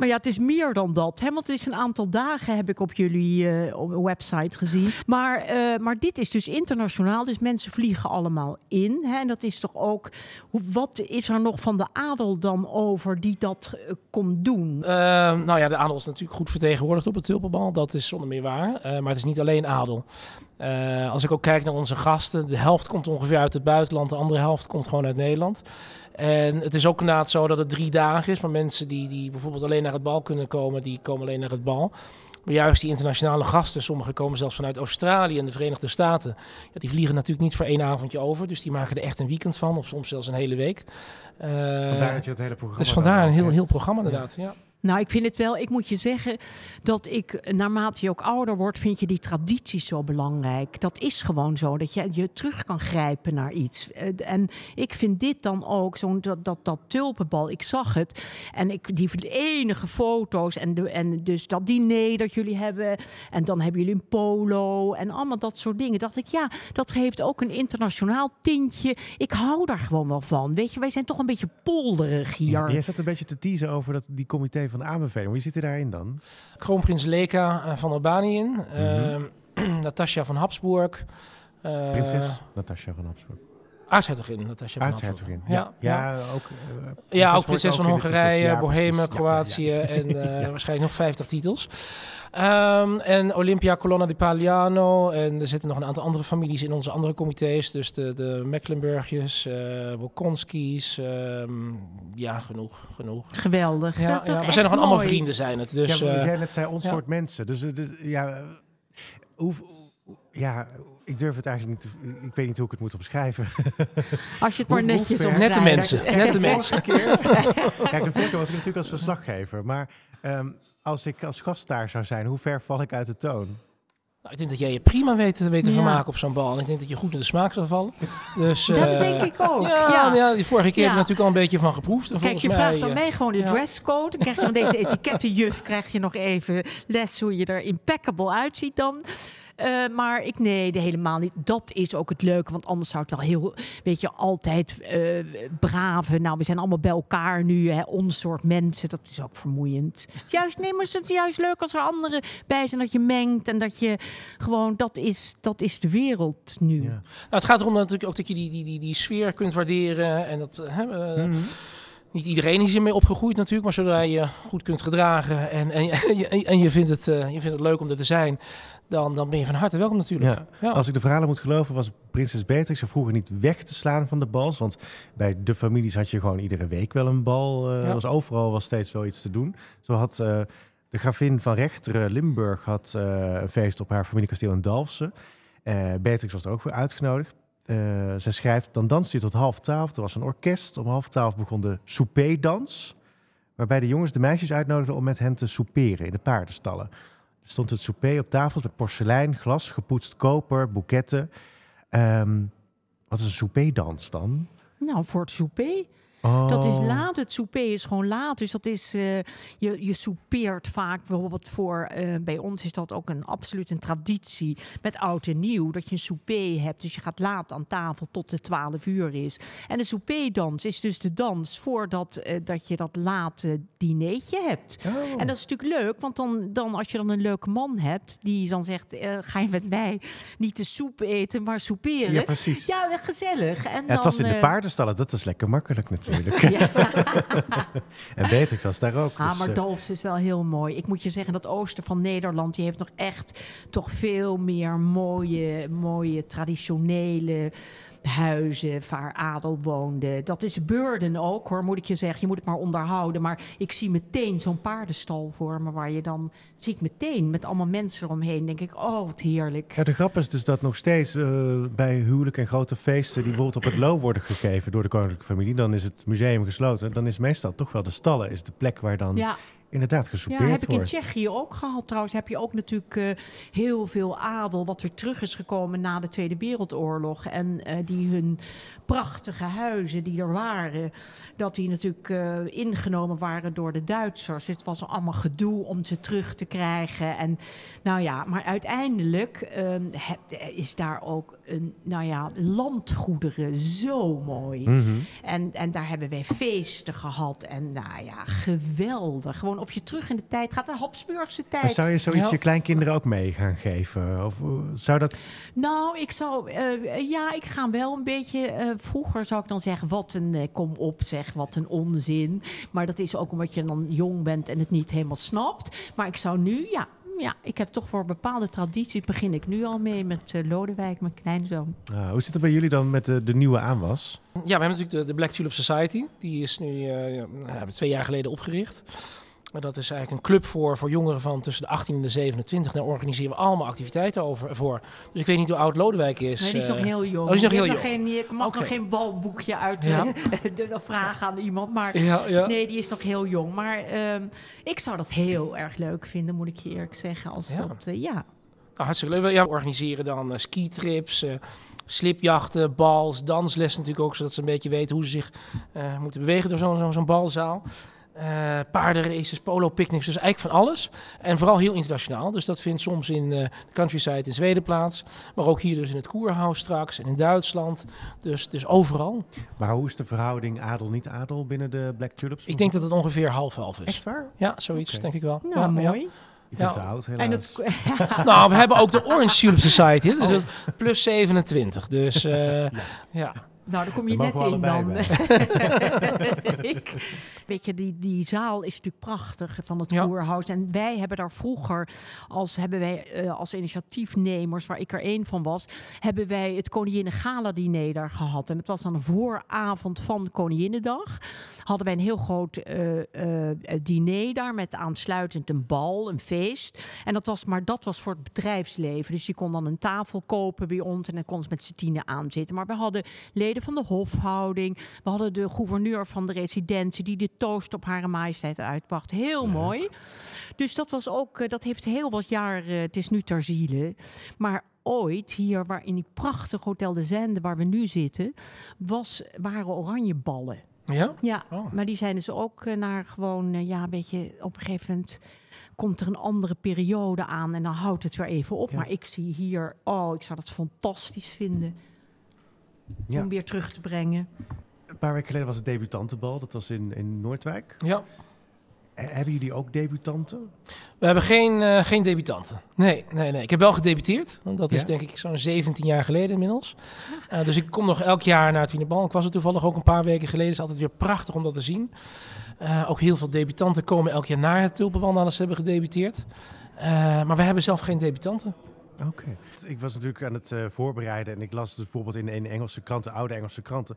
Maar ja, het is meer dan dat. Hè? Want het is een aantal dagen, heb ik op jullie eh, website gezien. Maar, eh, maar dit is dus internationaal. Dus mensen vliegen allemaal in. Hè? En dat is toch ook... Wat is er nog van de adel dan over die dat eh, komt doen? eh, nou ja, de adel is natuurlijk goed vertegenwoordigd op het tulpenbal. Dat is zonder meer waar. Maar het is niet alleen adel. Als ik ook kijk naar onze gasten, de helft komt ongeveer uit het buitenland, de andere helft komt gewoon uit Nederland. En het is ook inderdaad zo dat het drie dagen is, maar mensen die, die bijvoorbeeld alleen naar het bal kunnen komen, die komen alleen naar het bal. Maar juist die internationale gasten, sommigen komen zelfs vanuit Australië en de Verenigde Staten. Ja, die vliegen natuurlijk niet voor één avondje over, dus die maken er echt een weekend van, of soms zelfs een hele week. Eh, Vandaar dat je het hele programma... dus vandaar een heel, heel programma inderdaad. Ja. Nou, ik vind het wel, ik moet je zeggen dat ik, naarmate je ook ouder wordt, vind je die tradities zo belangrijk. Dat is gewoon zo, dat je, je terug kan grijpen naar iets. Eh, En ik vind dit dan ook, zo'n dat, dat, tulpenbal, ik zag het. En ik, die enige foto's en, en dus dat diner dat jullie hebben. En dan hebben jullie een polo en allemaal dat soort dingen. Dacht ik, ja, dat geeft ook een internationaal tintje. Ik hou daar gewoon wel van. Weet je, wij zijn toch een beetje polderig hier. Ja, jij zat een beetje te teasen over dat, die comité van de aanbeveling. Wie zit er daarin dan? Kroonprins Leka eh, van Albanië, in, Natasja van Habsburg. eh, Prinses Natasja van Habsburg. Aartshertogin Natasja van Aartshertogin. Habsburg. Ja, ja, ook... eh, Ja, ook prinses van in de titels. Hongarije, Ja, Bohemen, precies. Ja, Kroatië ja, ja. en eh, waarschijnlijk nog 50 titels. Ehm, en Olympia Colonna di Pagliano. En er zitten nog een aantal andere families in onze andere comité's. Dus de, de Mecklenburgjes, eh Wolkonskis. ehm, ja, genoeg, genoeg. Geweldig. Ja, ja, we zijn nog allemaal vrienden zijn het. Dus, ja, maar eh, jij net zei ons ja. soort mensen. Dus, eh, dus ja, eh, hoe, hoe- ja, ik durf het eigenlijk niet. Te, ik weet niet hoe ik het moet omschrijven. Als je het maar Hoe- netjes omschrijft. Nette mensen, Kijk, nette de mensen. Kijk, de vorige keer was ik natuurlijk als verslaggever. Maar ehm, als ik als gast daar zou zijn, hoe ver val ik uit de toon? Nou, ik denk dat jij je prima weet, te Ja. vermaken op zo'n bal. En ik denk dat je goed in de smaak zal vallen. Dus, Dat eh, denk ik ook. Ja, Ja. ja. die vorige keer Ja. heb je natuurlijk al een beetje van geproefd. En Kijk, je vraagt mij, aan eh, mij gewoon de ja. dresscode. Dan krijg je van deze etikettenjuf krijg je nog even les hoe je er impeccable uitziet dan. Eh, maar ik nee, de helemaal niet. Dat is ook het leuke, want anders zou het wel heel, weet je, altijd eh brave. Nou, we zijn allemaal bij elkaar nu, hè, ons soort mensen. Dat is ook vermoeiend. Juist, nee, maar is het juist leuk als er anderen bij zijn, dat je mengt en dat je gewoon, dat is, dat is de wereld nu. Ja. Nou, het gaat erom natuurlijk ook dat je die, die, die, die sfeer kunt waarderen. En dat, hè, eh, Mhm. Niet iedereen is hiermee opgegroeid natuurlijk. Maar zodra je goed kunt gedragen en, en, en, je, en je, vindt het, eh, je vindt het leuk om er te zijn... Dan, dan ben je van harte welkom natuurlijk. Ja. Ja. Als ik de verhalen moet geloven, was prinses Beatrix er vroeger niet weg te slaan van de bals. Want bij de families had je gewoon iedere week wel een bal. Ja. was overal was steeds wel iets te doen. Zo had eh, de gravin van Rechteren, Limburg, had, een feest op haar familiekasteel in Dalfsen. Beatrix was er ook voor uitgenodigd. Eh zij schrijft, dan danste hij tot half twaalf. Er was een orkest. Om half twaalf begon de souper-dans. Waarbij de jongens de meisjes uitnodigden om met hen te souperen in de paardenstallen. Er stond het souper op tafels met porselein, glas, gepoetst koper, boeketten. Ehm, wat is een souperdans dan? Nou, voor het souper. Oh. Dat is laat. Het souper is gewoon laat. Dus dat is, eh, je, je soupeert vaak bijvoorbeeld voor, eh, bij ons is dat ook een absoluut een traditie met oud en nieuw, dat je een souper hebt. Dus je gaat laat aan tafel tot het 12 uur is. En de souperdans is dus de dans voordat eh, dat je dat late dinertje hebt. Oh. En dat is natuurlijk leuk, want dan, dan als je dan een leuke man hebt die dan zegt, ga je met mij niet de soep eten, maar souperen. Ja, precies. Ja, Ja, gezellig. En het was in de paardenstallen, dat is lekker makkelijk natuurlijk. Ja. en Beatrix was daar ook. Ah, dus, maar Dalfsen is wel heel mooi. Ik moet je zeggen, dat oosten van Nederland... die heeft nog echt toch veel meer mooie, mooie traditionele huizen waar adel woonde. Dat is Burden ook hoor, moet ik je zeggen. Je moet het maar onderhouden. Maar ik zie meteen zo'n paardenstal voor me, waar je dan zie ik meteen met allemaal mensen eromheen. Denk ik, oh wat heerlijk. Ja, de grap is dus dat nog steeds eh, bij huwelijk en grote feesten die bijvoorbeeld op het Loo worden gegeven door de koninklijke familie, dan is het museum gesloten. Dan is meestal toch wel de stallen, is de plek waar dan Ja, inderdaad Ja, gesoupeerd heb ik in. Tsjechië ook gehad. Trouwens heb je ook natuurlijk eh, heel veel adel wat weer terug is gekomen na de Tweede Wereldoorlog. En eh, die hun prachtige huizen die er waren, dat die natuurlijk eh, ingenomen waren door de Duitsers. Het was allemaal gedoe om ze terug te krijgen. En nou ja, maar uiteindelijk ehm, is daar ook een, nou ja, landgoederen zo mooi. Mhm. En, en daar hebben wij feesten gehad. En nou ja, geweldig. Gewoon of je terug in de tijd gaat, de Habsburgse tijd. Maar zou je zoiets Ja. je kleinkinderen ook mee gaan geven? Of eh, zou dat... Nou, ik zou, eh, ja, ik ga wel een beetje. eh, vroeger zou ik dan zeggen: wat een kom op, zeg, wat een onzin. Maar dat is ook omdat je dan jong bent en het niet helemaal snapt. Maar ik zou nu, ja. Ja, ik heb toch voor bepaalde tradities begin ik nu al mee met eh, Lodewijk, mijn kleinzoon. Ah, hoe zit het bij jullie dan met de, de nieuwe aanwas? Ja, we hebben natuurlijk de, de Black Tulip Society. Die is nu eh, ja, nou, twee jaar geleden opgericht. Maar dat is eigenlijk een club voor, voor jongeren van tussen de 18 en de 27. Daar organiseren we allemaal activiteiten over, voor. Dus ik weet niet hoe oud Lodewijk is. Nee, die is eh. nog heel jong. oh, die is nog heel. Geen, ik mag Oké. nog geen balboekje uit Ja. de vragen aan iemand. Maar Ja, ja. nee, die is nog heel jong. Maar ehm, ik zou dat heel erg leuk vinden, moet ik je eerlijk zeggen. Als dat, eh, ja. Nou, hartstikke leuk. Ja, we organiseren dan eh, skitrips, eh, slipjachten, bals, dansles natuurlijk ook, zodat ze een beetje weten hoe ze zich eh, moeten bewegen door zo'n zo'n balzaal. Eh paardenraces, polo-picnics, dus eigenlijk van alles. En vooral heel internationaal. Dus dat vindt soms in eh, de countryside in Zweden plaats. Maar ook hier dus in het Koerhuis straks en in Duitsland. Dus, dus overal. Maar hoe is de verhouding adel-niet-adel binnen de Black Tulips? Ik denk dat het ongeveer half-half is. Echt waar? Ja, zoiets denk ik wel. Nou, ja, ja. mooi. Ik ben Ja. te oud, helaas. En het, Nou, we hebben ook de Orange Tulip Society. Dus dat plus 27. Dus eh, ja. Nou, daar kom je net in dan. ik, weet je, die, die zaal is natuurlijk prachtig van het Ja. Koerhuis. En wij hebben daar vroeger, als hebben wij eh, als initiatiefnemers, waar ik er één van was, hebben wij het Koninginnen Gala diner daar gehad. En het was dan een vooravond van Koninginnedag. Hadden wij een heel groot eh, eh, diner daar met aansluitend een bal, een feest. En dat was, maar dat was voor het bedrijfsleven. Dus je kon dan een tafel kopen bij ons en dan kon ze met z'n tienen aanzitten. Maar we hadden leden van de hofhouding. We hadden de gouverneur van de residentie die de toast op Hare Majesteit uitbracht. Heel mooi. Dus dat was ook, eh, dat heeft heel wat jaar, eh, het is nu ter ziele. Maar ooit, hier waar in die prachtige Hotel de Zende waar we nu zitten, was, waren oranjeballen. Ja? Ja, Oh. maar die zijn dus ook eh, naar gewoon, ja, een beetje op een gegeven moment komt er een andere periode aan en dan houdt het weer even op. Ja. Maar ik zie hier, oh, ik zou dat fantastisch vinden Ja. om weer terug te brengen. Een paar weken geleden was het debutantenbal. Dat was in, in Noordwijk. Ja. Hebben jullie ook debutanten? We hebben geen, eh, geen debutanten. Nee, nee, nee. Ik heb wel gedebuteerd. Want dat is denk ik zo'n 17 jaar geleden inmiddels. Eh, dus ik kom nog elk jaar naar het Wienerbal. Ik was er toevallig ook een paar weken geleden. Het is altijd weer prachtig om dat te zien. Eh, ook heel veel debutanten komen elk jaar naar het Tulpenbal nadat ze hebben gedebuteerd. Eh, maar we hebben zelf geen debutanten. Oké. Ik was natuurlijk aan het eh, voorbereiden en ik las dus bijvoorbeeld in, in Engelse kranten, oude Engelse kranten.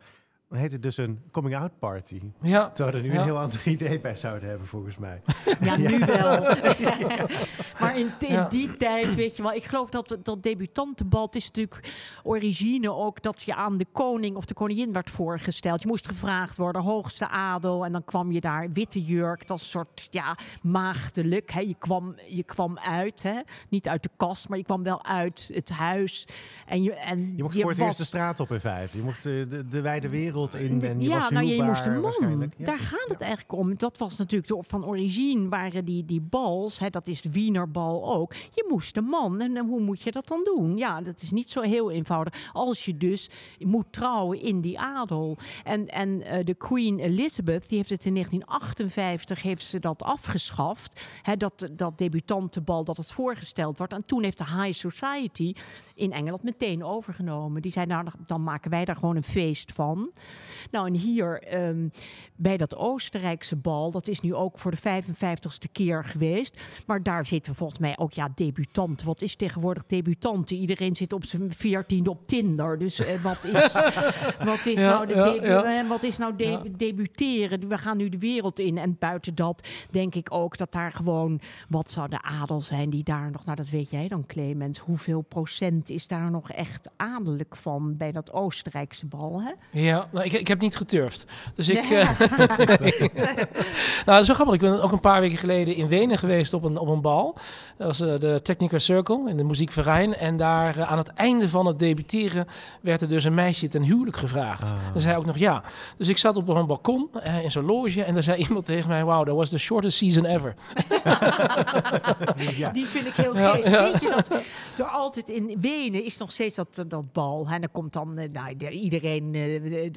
Heet het dus een coming-out party. Ja, Terwijl we er nu Ja. een heel ander idee bij zouden hebben, volgens mij. Ja, nu wel. maar in, in Ja. die tijd, weet je wel, ik geloof dat dat debutantenbal, het is natuurlijk origine ook dat je aan de koning of de koningin werd voorgesteld. Je moest gevraagd worden, hoogste adel, en dan kwam je daar, witte jurk, dat soort, ja, maagdelijk. Hè. Je, kwam, je kwam uit, hè. niet uit de kast, maar je kwam wel uit het huis. En je, en Je mocht voor het was- eerst de straat op in feite. Je mocht eh, de, de wijde wereld in en je ja, was nou, je moest een man. Ja. Daar gaat het eigenlijk om. Dat was natuurlijk zo van origine waren die, die bals. Hè, dat is de Wienerbal ook. Je moest een man. En, eh, hoe moet je dat dan doen? Ja, dat is niet zo heel eenvoudig. Als je dus moet trouwen in die adel. En, en eh, de Queen Elizabeth, die heeft het in 1958 heeft ze dat afgeschaft. Hè, dat, dat debutantenbal, dat het voorgesteld wordt. En toen heeft de High Society in Engeland meteen overgenomen. Die zei, nou, dan maken wij daar gewoon een feest van. Nou, en hier ehm, bij dat Oostenrijkse bal, dat is nu ook voor de 55ste keer geweest. Maar daar zitten volgens mij ook, ja, debutanten. Wat is tegenwoordig debutanten? Iedereen zit op zijn veertiende op Tinder. Dus eh, wat is, wat is Ja, nou, de ja, debu- ja. wat is nou de- debuteren? We gaan nu de wereld in. En buiten dat denk ik ook dat daar gewoon... Wat zou de adel zijn die daar nog... Nou, dat weet jij dan, Clemens. Hoeveel procent is daar nog echt adellijk van bij dat Oostenrijkse bal, hè? Ja, nou, ik, ik heb niet geturfd. Dus ik. Nee. eh, nou, dat is wel grappig. Ik ben ook een paar weken geleden in Wenen geweest op een, op een bal. Dat was eh, de Technical Circle in de muziekverein. En daar eh, aan het einde van het debuteren werd er dus een meisje ten huwelijk gevraagd. Ah. Dan zei ook nog ja. Dus ik zat op een balkon eh, in zo'n loge en daar zei iemand tegen mij: Wow, that was the shortest season ever. Ja. Die vind ik heel Ja, geestig. ja. Weet je dat er altijd in Wenen is nog steeds dat, dat bal. En dan komt dan, nou, de- iedereen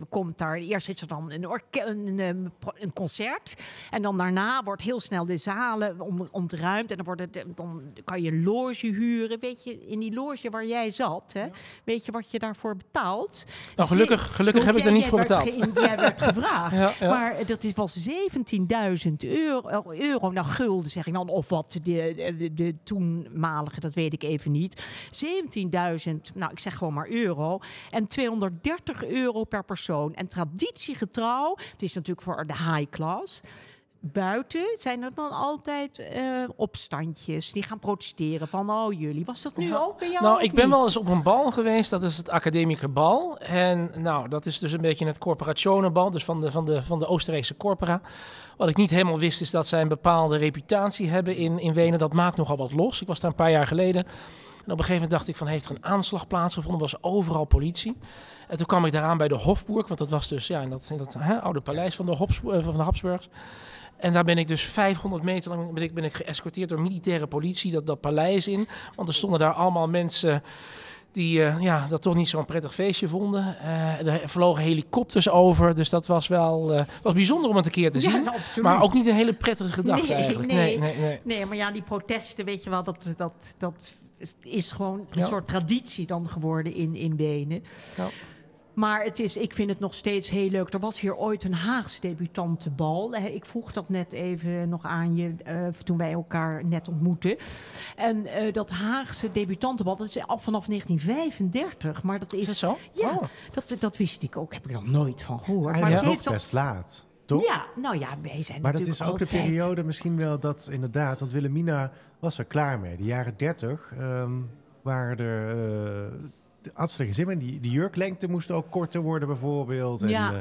eh, eh, komt daar. Eerst is er dan een, een, een, een concert. En dan daarna wordt heel snel de zalen om, ontruimd. En dan, wordt het, dan kan je een loge huren. Weet je, in die loge waar jij zat, hè, weet je wat je daarvoor betaalt? Nou, gelukkig, gelukkig heb ik er niet voor betaald. ge- Jij werd gevraagd. Ja, ja. Maar eh, dat is, was 17.000 euro, euro, nou gulden zeg ik dan, of wat, de, de, de toenmalige, dat weet ik even niet. 17.000, nou ik zeg gewoon maar euro. En 230 euro per persoon. En traditiegetrouw, het is natuurlijk voor de high class. Buiten zijn er dan altijd eh, opstandjes die gaan protesteren van, oh jullie, was dat nu ook bij jou? Nou, ik ben niet? wel eens op een bal geweest. Dat is het Academieke Bal. En nou, dat is dus een beetje het corporationenbal. Dus van de, van de, van de Oostenrijkse corpora. Wat ik niet helemaal wist is dat zij een bepaalde reputatie hebben in, in Wenen. Dat maakt nogal wat los. Ik was daar een paar jaar geleden. En op een gegeven moment dacht ik van, heeft er een aanslag plaatsgevonden? Was overal politie. En toen kwam ik daaraan bij de Hofburg. Want dat was dus ja, in dat, in dat hè, oude paleis van de, Hofs, eh, van de Habsburgs. En daar ben ik dus 500 meter lang ben ik, ben ik geëscorteerd door militaire politie dat, dat paleis in. Want er stonden daar allemaal mensen die eh, ja, dat toch niet zo'n prettig feestje vonden. Eh, er vlogen helikopters over, dus dat was wel eh, was bijzonder om het een keer te zien. maar ook niet een hele prettige gedachte Nee, eigenlijk. nee. Nee, nee, nee. Nee, maar ja, die protesten, weet je wel, dat, dat, dat is gewoon een Ja. soort traditie dan geworden in, in Wenen. Ja. Maar het is, ik vind het nog steeds heel leuk. Er was hier ooit een Haagse debutantenbal. Eh, Ik vroeg dat net even nog aan je eh, toen wij elkaar net ontmoetten. En eh, dat Haagse debutantenbal, dat is al vanaf 1935. Maar dat is. Is dat zo? Ja, Oh. dat, dat wist ik ook. Heb ik nog nooit van gehoord. Maar Eigenlijk het ook heeft best laat, toch? Ja, nou ja, wij zijn Maar dat is ook de periode misschien wel dat inderdaad, want Wilhelmina was er klaar mee. De jaren 30 ehm, waren er, eh de- had ze er geen zin meer in. Die, die jurklengte moest ook korter worden bijvoorbeeld. En, Ja. eh,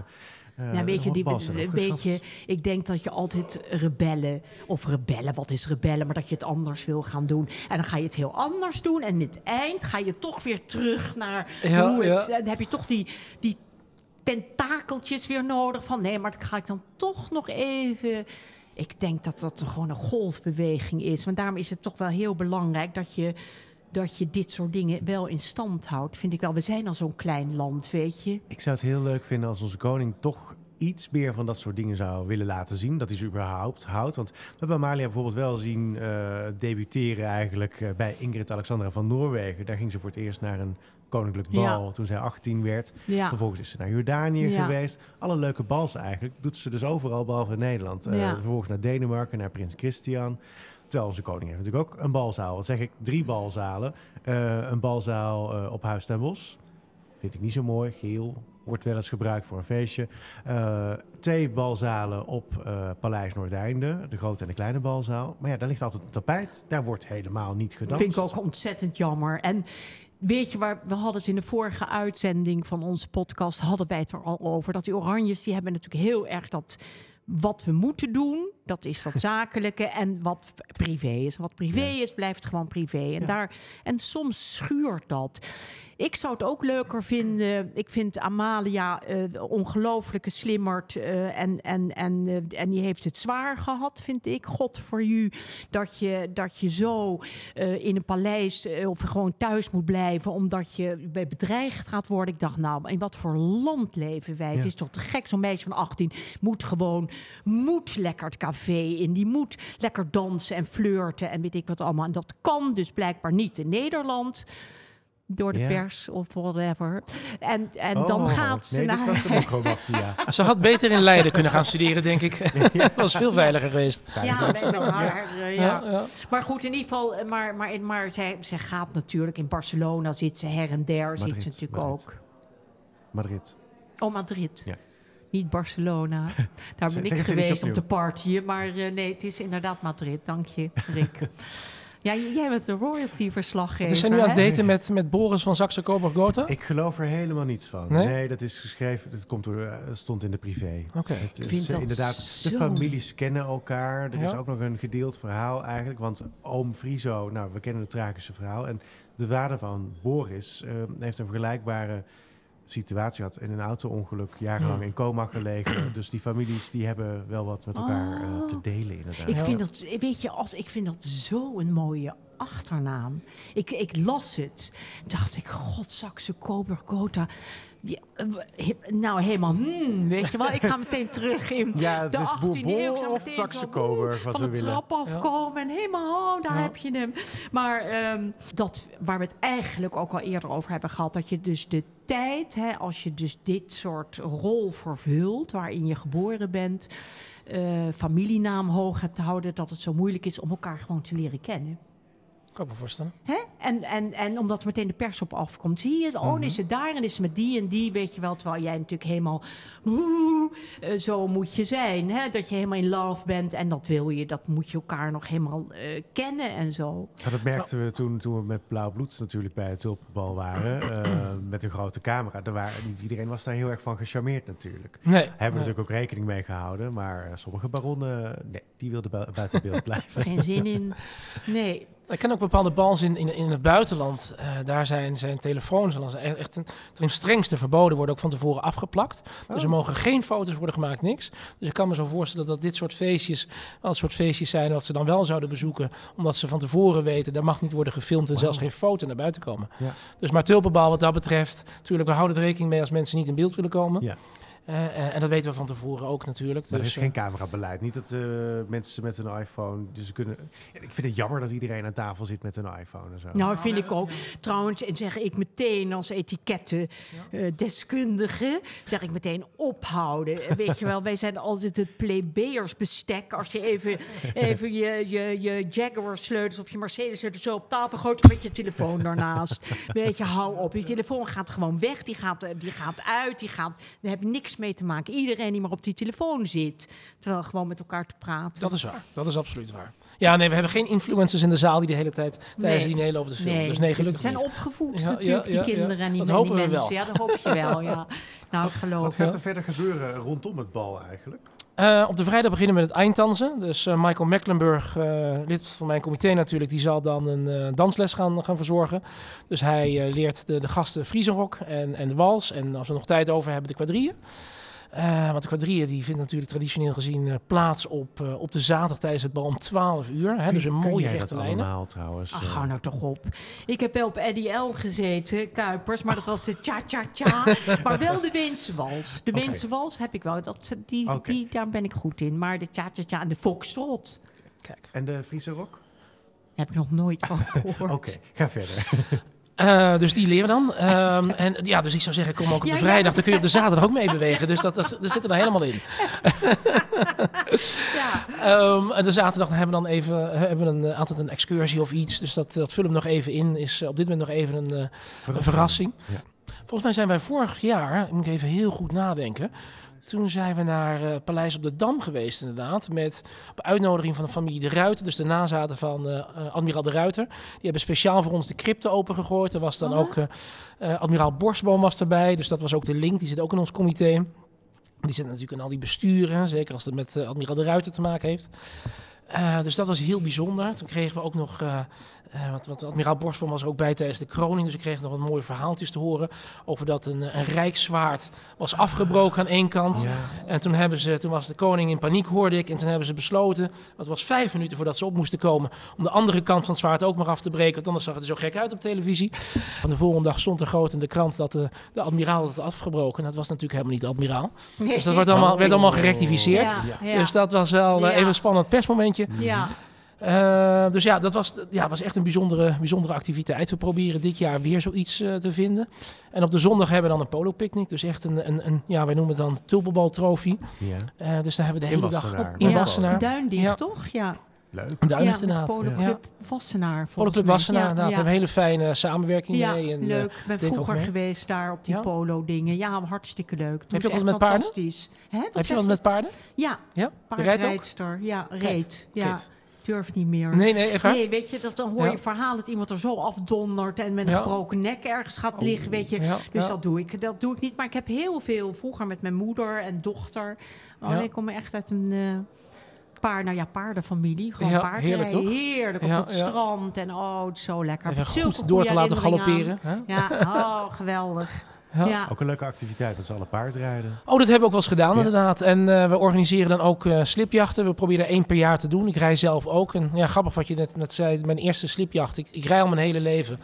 eh, Ja, weet je, die, handbal zijn een beetje, ik denk dat je altijd rebellen, of rebellen, wat is rebellen, maar dat je het anders wil gaan doen. En dan ga je het heel anders doen. En in het eind ga je toch weer terug naar Ja, hoe het. ja. Dan heb je toch die, die tentakeltjes weer nodig van nee, maar dat ga ik dan toch nog even. Ik denk dat dat gewoon een golfbeweging is. Want daarom is het toch wel heel belangrijk dat je, dat je dit soort dingen wel in stand houdt. Vind ik wel. We zijn al zo'n klein land, weet je. Ik zou het heel leuk vinden als onze koning toch iets meer van dat soort dingen zou willen laten zien. Dat hij ze überhaupt houdt. Want we hebben Amalia bijvoorbeeld wel zien eh, debuteren eigenlijk eh, bij Ingrid Alexandra van Noorwegen. Daar ging ze voor het eerst naar een koninklijk Ja. bal toen zij 18 werd. Ja. Vervolgens is ze naar Jordanië Ja. geweest. Alle leuke bals eigenlijk. Doet ze dus overal, behalve in Nederland. Ja. vervolgens naar Denemarken, naar Prins Christian. Terwijl onze koning heeft natuurlijk ook een balzaal. Wat zeg ik? Drie balzalen. Een balzaal op Huis ten Bosch. Vind ik niet zo mooi. Geel. Wordt wel eens gebruikt voor een feestje. Eh, twee balzalen op eh, Paleis Noordeinde. De grote en de kleine balzaal. Maar ja, daar ligt altijd een tapijt. Daar wordt helemaal niet gedanst. vind ik ook ontzettend jammer. En weet je waar, we hadden het in de vorige uitzending van onze podcast, hadden wij het er al over. Dat die oranjes, die hebben natuurlijk heel erg dat wat we moeten doen, dat is dat zakelijke. En wat privé is. Wat privé is, blijft gewoon privé. En, daar, en soms schuurt dat. Ik zou het ook leuker vinden. Ik vind Amalia eh ongelooflijke slimmerd. eh, en, en, en, eh, en die heeft het zwaar gehad, vind ik. God voor u. Dat je, dat je zo in een paleis of gewoon thuis moet blijven. Omdat je bij bedreigd gaat worden. Ik dacht, nou, in wat voor land leven wij? Het is toch te gek. Zo'n meisje van 18 moet gewoon, moet lekker het café in. Die moet lekker dansen en flirten en weet ik wat allemaal. En dat kan dus blijkbaar niet in Nederland. door de Ja. pers of whatever. En, en dan Oh, gaat ze nee, naar... dit was de mokromafia. Ze had beter in Leiden kunnen gaan studeren, denk ik. Dat was veel veiliger geweest. Ja, met, met haar, eh, ja. Ja, ja. Maar goed, in ieder geval, eh, maar, maar, maar zij, zij gaat natuurlijk in Barcelona zit ze her en der, zit ze natuurlijk Madrid. ook. Madrid. Oh, Madrid. Ja. Niet Barcelona. Daar ben zeg ik geweest om te partyen. Maar eh, nee, het is inderdaad Madrid. Dank je, Rick. ja, jij bent een royalty-verslaggever, Dus zijn nu aan het daten met, met Boris van Saxe Coburg Gotha? Ik geloof er helemaal niets van. Nee? Nee, dat is geschreven, dat komt door, eh, stond in de privé. Oké. Het is vind eh, dat inderdaad, de families kennen elkaar. Er is ook nog een gedeeld verhaal eigenlijk. Want oom Friso, nou, we kennen het tragische verhaal. En de vader van Boris heeft een vergelijkbare situatie gehad. In een auto-ongeluk, jarenlang Ja. in coma gelegen. dus die families die hebben wel wat met elkaar eh, te Oh. delen inderdaad. Ik vind dat, weet je, als, ik vind dat zo'n mooie achternaam. Ik, ik las het. dacht ik, god, Saxe Coburg Gotha. Nou, helemaal, hmm, weet je wel. Ik ga meteen terug in Ja, het de is 18e eeuw. Ik of wat van we de willen. trap afkomen en helemaal, oh, daar Ja. heb je hem. Maar ehm, dat, waar we het eigenlijk ook al eerder over hebben gehad... dat je dus de tijd, hè, als je dus dit soort rol vervult... waarin je geboren bent, eh, familienaam hoog hebt te houden... dat het zo moeilijk is om elkaar gewoon te leren kennen. Kan ik me voorstellen. Hè? En, en, en omdat er meteen de pers op afkomt. Zie je, oh, dan is het daar en is het met die en die, weet je wel. Terwijl jij natuurlijk helemaal, oeh, eh, zo moet je zijn. Hè? Dat je helemaal in love bent en dat wil je. Dat moet je elkaar nog helemaal eh, kennen en zo. Ja, dat merkten we toen, toen we met Blauw Bloed natuurlijk bij het tulpenbal waren. eh, met een grote camera. Er waren, niet iedereen was daar heel erg van gecharmeerd natuurlijk. Nee. Hebben we natuurlijk ook rekening mee gehouden. Maar sommige baronnen, nee, die wilden bui- buiten beeld blijven. Geen zin in. Nee. Ik ken ook bepaalde bals in, in, in het buitenland. Eh, daar zijn, zijn telefoons al echt echt een, ten strengste verboden worden ook van tevoren afgeplakt. Dus er mogen geen foto's worden gemaakt, niks. Dus ik kan me zo voorstellen dat dit soort feestjes wel een soort feestjes zijn wat ze dan wel zouden bezoeken, omdat ze van tevoren weten, daar mag niet worden gefilmd en zelfs geen foto naar buiten komen. Ja. Dus maar tulpenbal wat dat betreft, natuurlijk, we houden er rekening mee als mensen niet in beeld willen komen. Ja. Eh, eh, en dat weten we van tevoren ook natuurlijk. Maar er dus, is geen camerabeleid. Niet dat eh, mensen met een iPhone... Dus kunnen, ik vind het jammer dat iedereen aan tafel zit met een iPhone en zo. Nou, vind ik ook. Trouwens, en zeg ik meteen als etiketten-deskundige, zeg ik meteen ophouden. Weet je wel, wij zijn altijd het plebejersbestek. Als je even, even je, je, je Jaguar-sleutels of je Mercedes-sleutels zo op tafel gooit met je telefoon daarnaast. Weet je, hou op. Je telefoon gaat gewoon weg, die gaat, eh, die gaat uit, die gaat, daar heb je niks mee te maken. Iedereen die maar op die telefoon zit, terwijl gewoon met elkaar te praten. Dat is waar. Dat is absoluut waar. Ja, nee, we hebben geen influencers in de zaal die de hele tijd tijdens Nee. het diner lopen te filmen. Nee, Dus nee, gelukkig Ze zijn niet. opgevoed Ja, natuurlijk, ja, ja, die ja. kinderen en die, Dat die hopen we mensen. wel. Ja, dat hoop je wel, ja. Nou, ik geloof Wat gaat er verder gebeuren rondom het bal eigenlijk? Eh, op de vrijdag beginnen we met het einddansen. Dus eh, Michael Mecklenburg, eh, lid van mijn comité natuurlijk, die zal dan een dansles gaan, gaan verzorgen. Dus hij leert de, de gasten Friesenrok en, en de wals. En als we nog tijd over hebben, de quadrille. Eh, want de quadrille die vindt natuurlijk traditioneel gezien eh, plaats op, eh, op de zaterdag tijdens het bal om 12 uur. Hè, dus een mooie rechte lijnen. allemaal trouwens? Ach, hou nou toch op. Ik heb wel op Eddie L gezeten, Kuipers, maar dat was de cha-cha-cha. maar wel de Weense wals. De wals heb ik wel. Dat, die, die, daar ben ik goed in. Maar de cha-cha-cha en de foxtrot Kijk. En de Friese rok? heb ik nog nooit van gehoord. Oké, ga verder. Eh, dus die leren we dan. Ehm, en ja, dus ik zou zeggen, kom ook op de ja. vrijdag. Dan kun je op de zaterdag ook mee bewegen. Dus dat, dat, dat zit er dan helemaal in. Ja. Ehm, en de zaterdag hebben we dan even hebben we een, eh, altijd een excursie of iets. Dus dat, dat vullen we nog even in. Is eh, op dit moment nog even een, eh, een verrassing. Ja. Volgens mij zijn wij vorig jaar, ik moet even heel goed nadenken. Toen zijn we naar eh, Paleis op de Dam geweest, inderdaad. Met op uitnodiging van de familie De Ruiter. Dus de nazaten van eh, eh, admiraal De Ruiter. Die hebben speciaal voor ons de crypte opengegooid. Er was dan Oh. ook admiraal Borstboom was erbij. Dus dat was ook de link. Die zit ook in ons comité. Die zit natuurlijk in al die besturen. Zeker als het met admiraal De Ruiter te maken heeft. Dus dat was heel bijzonder. Toen kregen we ook nog, eh, want, want admiraal Borstboom was er ook bij tijdens de kroning, dus we kregen nog wat mooie verhaaltjes te horen over dat een, een rijkszwaard was afgebroken aan één kant. Ja. En toen, hebben ze, toen was de koning in paniek, hoorde ik. En toen hebben ze besloten, het was vijf minuten voordat ze op moesten komen, om de andere kant van het zwaard ook maar af te breken. Want anders zag het er zo gek uit op televisie. En de volgende dag stond er groot in de krant dat de, de admiraal het had afgebroken. Dat was natuurlijk helemaal niet de admiraal. Dus dat werd allemaal, werd allemaal gerectificeerd. Ja, ja. Dus dat was wel eh, even een spannend persmomentje. ja. Eh, dus ja, dat was, ja, was echt een bijzondere, bijzondere activiteit. We proberen dit jaar weer zoiets eh, te vinden. En op de zondag hebben we dan een polo-picnic. Dus echt een, een, een ja, wij noemen het dan tulpenbaltrofie. Ja, Eh dus daar hebben we de In hele dag Wassenaar. in ja, Wassenaar. Duindicht, Ja. toch? Ja. leuk. Duin ja, inderdaad. Poloclub Wassenaar. Poloclub. Wassenaar, Ja, inderdaad. We hebben een hele fijne samenwerking Ja, mee. En, eh, leuk. Ik ben vroeger geweest daar op die Ja? polo-dingen. Ja, hartstikke leuk. Toen Heb je wat met paarden? fantastisch. Heb je wat met paarden? Ja, Ja? Paardrijdster. Ja, reed. Ja. Durf niet meer. Nee, nee, echt waar? Nee, weet je, dat, dan hoor je Ja. een verhaal dat iemand er zo afdondert en met een Ja. Oh, gebroken nek ergens gaat liggen, weet je. Ja, Dus ja. dat doe ik. Dat doe ik niet. Maar ik heb heel veel vroeger met mijn moeder en dochter. Oh, Ja. Ik kom echt uit een eh paar, nou ja, paardenfamilie. Gewoon Ja, paardrijden. heerlijk, toch? Heerlijk op Ja, het ja. strand. En oh, het is zo lekker. Even goed door te laten galopperen. hè? Ja, oh, geweldig. Ja. Ja. Ook een leuke activiteit met z'n allen paardrijden. Oh, dat hebben we ook wel eens gedaan Ja. inderdaad. En eh, we organiseren dan ook eh, slipjachten. We proberen er één per jaar te doen. Ik rij zelf ook. En ja, grappig wat je net, net zei. Mijn eerste slipjacht. Ik, ik rij al mijn hele leven.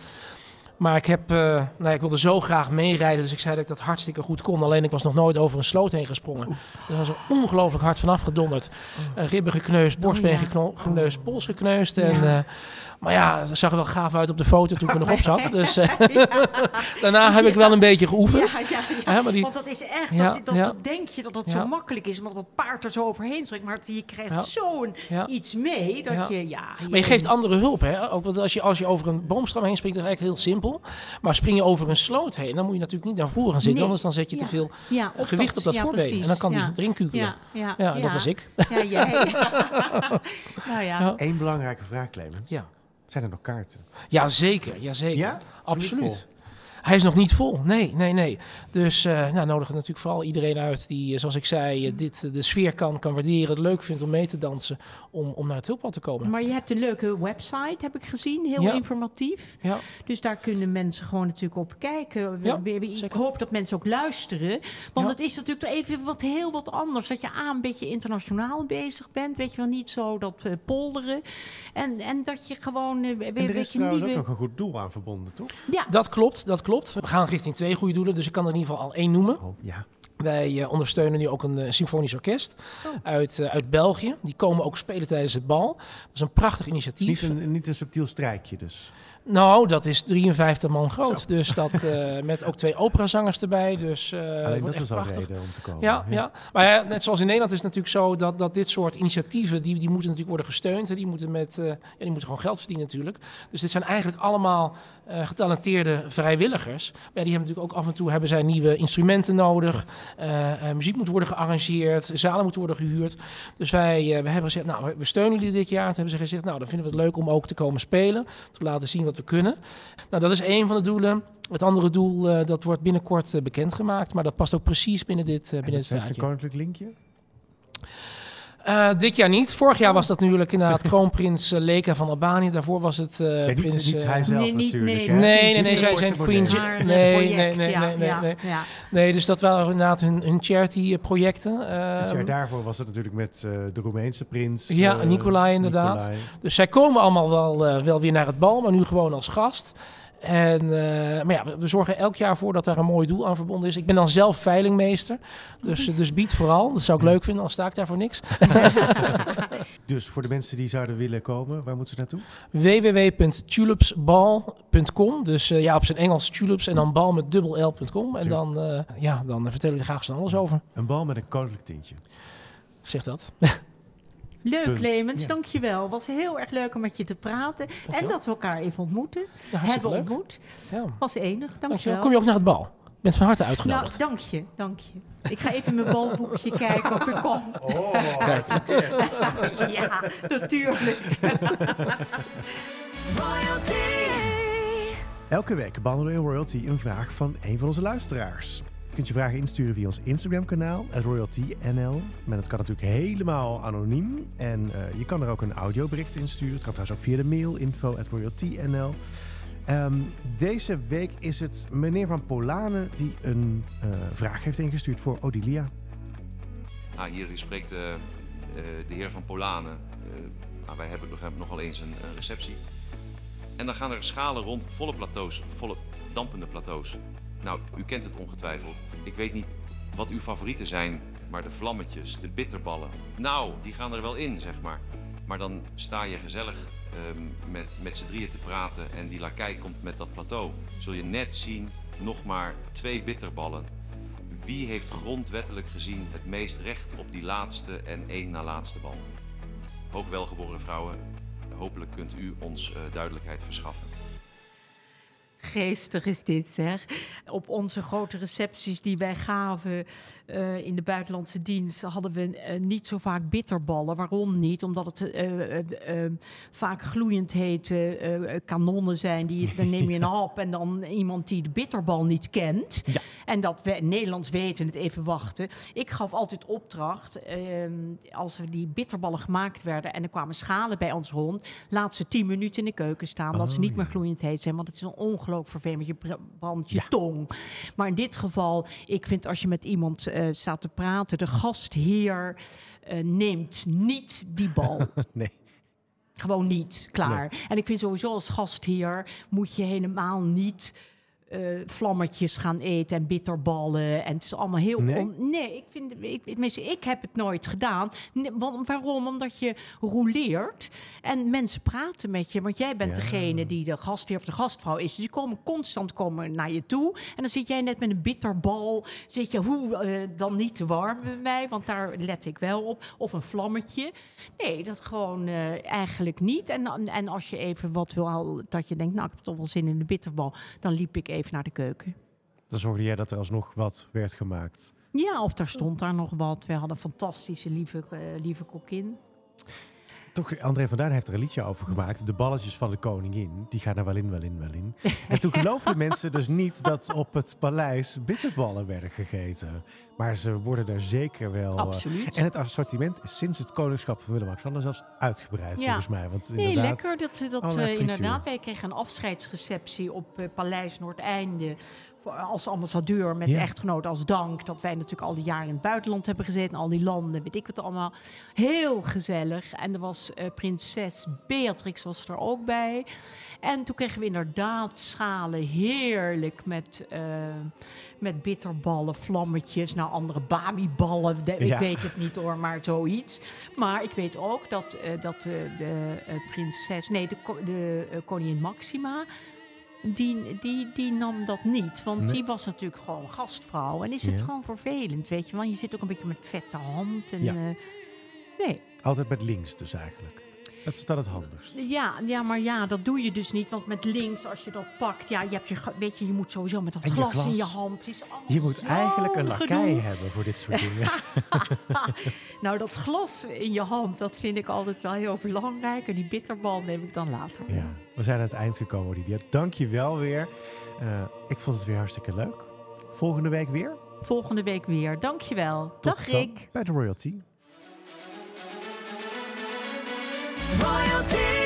Maar ik, heb, eh, nou, ja, ik wilde zo graag meerijden. Dus ik zei dat ik dat hartstikke goed kon. Alleen ik was nog nooit over een sloot heen gesprongen. Dus er was er ongelooflijk hard vanaf gedonderd. Uh, ribben gekneusd, borstbeen ja. gekno- gekneusd, pols gekneusd. En, Ja. Maar ja, dat zag er wel gaaf uit op de foto toen ik er nog op zat. Dus eh, daarna heb ik wel een beetje geoefend. Ja, ja, ja. Ja, maar die- Want dat is echt, Ja, dat, dat, ja. dat denk je dat dat Ja. zo makkelijk is, omdat dat paard er zo overheen trekt. Maar je krijgt Ja. zo'n Ja. iets mee dat Ja. je, ja... Maar je geeft andere hulp, hè? Ook want als je, als je over een boomstam heen springt, dat is eigenlijk heel simpel. Maar spring je over een sloot heen, dan moet je natuurlijk niet naar voren gaan zitten. Nee. Anders dan zet je te veel Ja, gewicht op dat ja, voorbeen. precies. En dan kan ja. die erin kukelen. Ja, ja, Ja, dat was ik. Ja, jij. nou ja. Ja. Eén belangrijke vraag, Clemens. Ja. Zijn er nog kaarten? Ja, zeker. Ja, Absoluut. Hij is nog niet vol. Nee, nee, nee. Dus eh nou, nodigen natuurlijk vooral iedereen uit die, eh, zoals ik zei, eh, dit, de sfeer kan, kan waarderen. Het leuk vindt om mee te dansen. Om, om naar het tulpad te komen. Maar je hebt een leuke website, heb ik gezien. Heel Ja. informatief. Ja. Dus daar kunnen mensen gewoon natuurlijk op kijken. Ja, ik zeker. hoop dat mensen ook luisteren. Want Ja. het is natuurlijk toch even wat heel wat anders. Dat je aan een beetje internationaal bezig bent. Weet je wel, niet zo dat eh, polderen. En, en dat je gewoon eh, weer En een er is beetje trouwens nieuwe... ook nog een goed doel aan verbonden, toch? Ja, Dat klopt, dat klopt. We gaan richting twee goede doelen, dus ik kan er in ieder geval al één noemen. Oh, ja. Wij eh, ondersteunen nu ook een eh, symfonisch orkest uit, eh, uit België. Die komen ook spelen tijdens het bal. Dat is een prachtig initiatief. niet een, niet een subtiel strijkje, dus. Nou, dat is 53 man groot. Zo. Dus dat met ook twee operazangers erbij. Dus eh Alleen dat is al prachtig. reden om te komen. Ja, ja. maar ja, net zoals in Nederland is het natuurlijk zo dat, dat dit soort initiatieven, die, die moeten natuurlijk worden gesteund. Hè. Die moeten, met, eh, ja, die moeten gewoon geld verdienen natuurlijk. Dus dit zijn eigenlijk allemaal eh, getalenteerde vrijwilligers. Maar ja, die hebben natuurlijk ook af en toe hebben zij nieuwe instrumenten nodig. Eh, eh, muziek moet worden gearrangeerd, zalen moeten worden gehuurd. Dus wij, we hebben gezegd, nou, we steunen jullie dit jaar. Toen hebben ze gezegd, nou, dan vinden we het leuk om ook te komen spelen. Te laten zien wat we kunnen. Nou, dat is één van de doelen. Het andere doel, dat wordt binnenkort bekendgemaakt. Maar dat past ook precies binnen dit, En binnen het dit heeft een koninklijk linkje? Eh, dit jaar niet. Vorig jaar was dat natuurlijk inderdaad kroonprins eh, Leka van Albanië. Daarvoor was het eh, Nee, niet, prins... niet hij zelf Nee, natuurlijk. nee? Nee, nee, zij zijn. Queen nee, project, nee, nee, ja, nee, nee, ja, nee. ja. nee, dus dat waren inderdaad hun, hun charity-projecten. Het jaar Uh, daarvoor was het natuurlijk met eh, de Roemeense prins. Ja, Nicolai inderdaad. Nicolai. dus zij komen allemaal wel, wel weer naar het bal, maar nu gewoon als gast. En, eh, maar ja, we, zorgen elk jaar voor dat daar een mooi doel aan verbonden is. Ik ben dan zelf veilingmeester, dus, dus bied vooral. Dat zou ik leuk vinden, al sta ik daar voor niks. Dus voor de mensen die zouden willen komen, waar moeten ze naartoe? www.tulipsbal.com. Dus eh, ja, op zijn Engels tulips en dan bal met dubbel L.com. En dan, eh, ja, dan vertellen we er graag van alles over. Een bal met een koninklijk tintje. Zeg dat. Leuk, Punt. Clemens, Ja. dankjewel. Was heel erg leuk om met je te praten. En dat we elkaar even ontmoeten. Ja, hebben leuk. ontmoet. Ja. Was enig, Dankjewel. dankjewel. Kom je ook naar het bal? Je bent van harte Nou, uitgenodigd. dank je, dank je. Ik ga even mijn balboekje kijken of ik kom. Oh, Ja, natuurlijk. Royalty. Elke week behandelen we in Royalty een vraag van een van onze luisteraars. Je kunt je vragen insturen via ons Instagram-kanaal, RoyaltyNL. Maar dat kan natuurlijk helemaal anoniem. En eh, je kan er ook een audiobericht in sturen. Het kan trouwens ook via de mail, info.royaltynl. Ehm, deze week is het meneer van Polanen die een eh, vraag heeft ingestuurd voor Odilia. Nou, hier spreekt eh, eh, de heer van Polanen. Nou, wij hebben nog, nogal eens een, een receptie. En dan gaan er schalen rond, volle plateaus, volle dampende plateaus. Nou, u kent het ongetwijfeld. Ik weet niet wat uw favorieten zijn, maar de vlammetjes, de bitterballen. Nou, die gaan er wel in, zeg maar. Maar dan sta je gezellig ehm, met, met z'n drieën te praten en die lakij komt met dat plateau. Zul je net zien, nog maar twee bitterballen. Wie heeft grondwettelijk gezien het meest recht op die laatste en één na laatste bal? Hoogwelgeboren vrouwen, hopelijk kunt u ons eh, duidelijkheid verschaffen. Geestig is dit, zeg. Op onze grote recepties die wij gaven eh, in de buitenlandse dienst hadden we eh, niet zo vaak bitterballen. Waarom niet? Omdat het eh, vaak gloeiend hete kanonnen zijn. Die, dan neem je een hap en dan iemand die de bitterbal niet kent. En dat we Nederlands weten het even wachten. Ik gaf altijd opdracht ehm, als er die bitterballen gemaakt werden en er kwamen schalen bij ons rond. Laat ze tien minuten in de keuken staan. dat ze niet meer gloeiend heet zijn. Want het is een ongelooflijk vervelend. Je br- brandt je tong. Maar in dit geval, ik vind als je met iemand eh, staat te praten, de gastheer eh, neemt niet die bal. Nee. Gewoon niet, klaar. En ik vind sowieso als gastheer moet je helemaal niet eh, vlammetjes gaan eten en bitterballen. En het is allemaal heel... Nee? on- nee, ik vind... Ik, ik heb het nooit gedaan. Nee, want, waarom? Omdat je rouleert en mensen praten met je. Want jij bent Ja. degene die de gastheer of de gastvrouw is. Dus die komen constant komen naar je toe. En dan zit jij net met een bitterbal. Zit je, hoe, eh, dan niet te warm bij mij, want daar let ik wel op. Of een vlammetje. Nee, dat gewoon eh, eigenlijk niet. En, en als je even wat wil, dat je denkt, nou, ik heb toch wel zin in een bitterbal. Dan liep ik even naar de keuken. Dan zorgde jij dat er alsnog wat werd gemaakt. Ja, of daar stond daar nog wat. We hadden een fantastische lieve, eh, lieve kokkin. Toch, André van Duin heeft er een liedje over gemaakt. De balletjes van de koningin. Die gaan er wel in, wel in, wel in. En toen geloofden mensen dus niet dat op het paleis bitterballen werden gegeten. Maar ze worden er zeker wel... eh, Absoluut. en het assortiment is sinds het koningschap van Willem-Alexander zelfs uitgebreid Ja. volgens mij. Want Nee, lekker. Dat, dat, allerlei eh, inderdaad, wij kregen een afscheidsreceptie op eh, Paleis Noordeinde. Als ambassadeur met Ja. echtgenoot als dank. Dat wij natuurlijk al die jaren in het buitenland hebben gezeten. Al die landen, weet ik het allemaal. Heel gezellig. En er was eh, prinses Beatrix was er ook bij. En toen kregen we inderdaad schalen. Heerlijk met, eh, met bitterballen, vlammetjes. Nou, andere Bami-ballen. De- Ik weet het niet hoor, maar zoiets. Maar ik weet ook dat, eh, dat de prinses... Nee, de, de koningin Maxima... Die, die, die nam dat niet. Want Nee. die was natuurlijk gewoon gastvrouw. En is het Ja. gewoon vervelend, weet je. Want je zit ook een beetje met vette hand. En, Ja. eh, nee. Altijd met links dus eigenlijk. Dat is dan het handigst. Ja, ja, maar ja, dat doe je dus niet. Want met links, als je dat pakt... Ja, je, hebt je, weet je, je moet sowieso met dat glas, in je hand. Het is allemaal Je moet eigenlijk een lakij hebben voor dit soort dingen. Nou, dat glas in je hand, dat vind ik altijd wel heel belangrijk. En die bitterbal neem ik dan later. Ja, we zijn aan het eind gekomen, Lydia. Dank je wel weer. Eh, ik vond het weer hartstikke leuk. Volgende week weer. Volgende week weer. Dankjewel. Tot Dag dan Rick. bij de Royalty. royalty.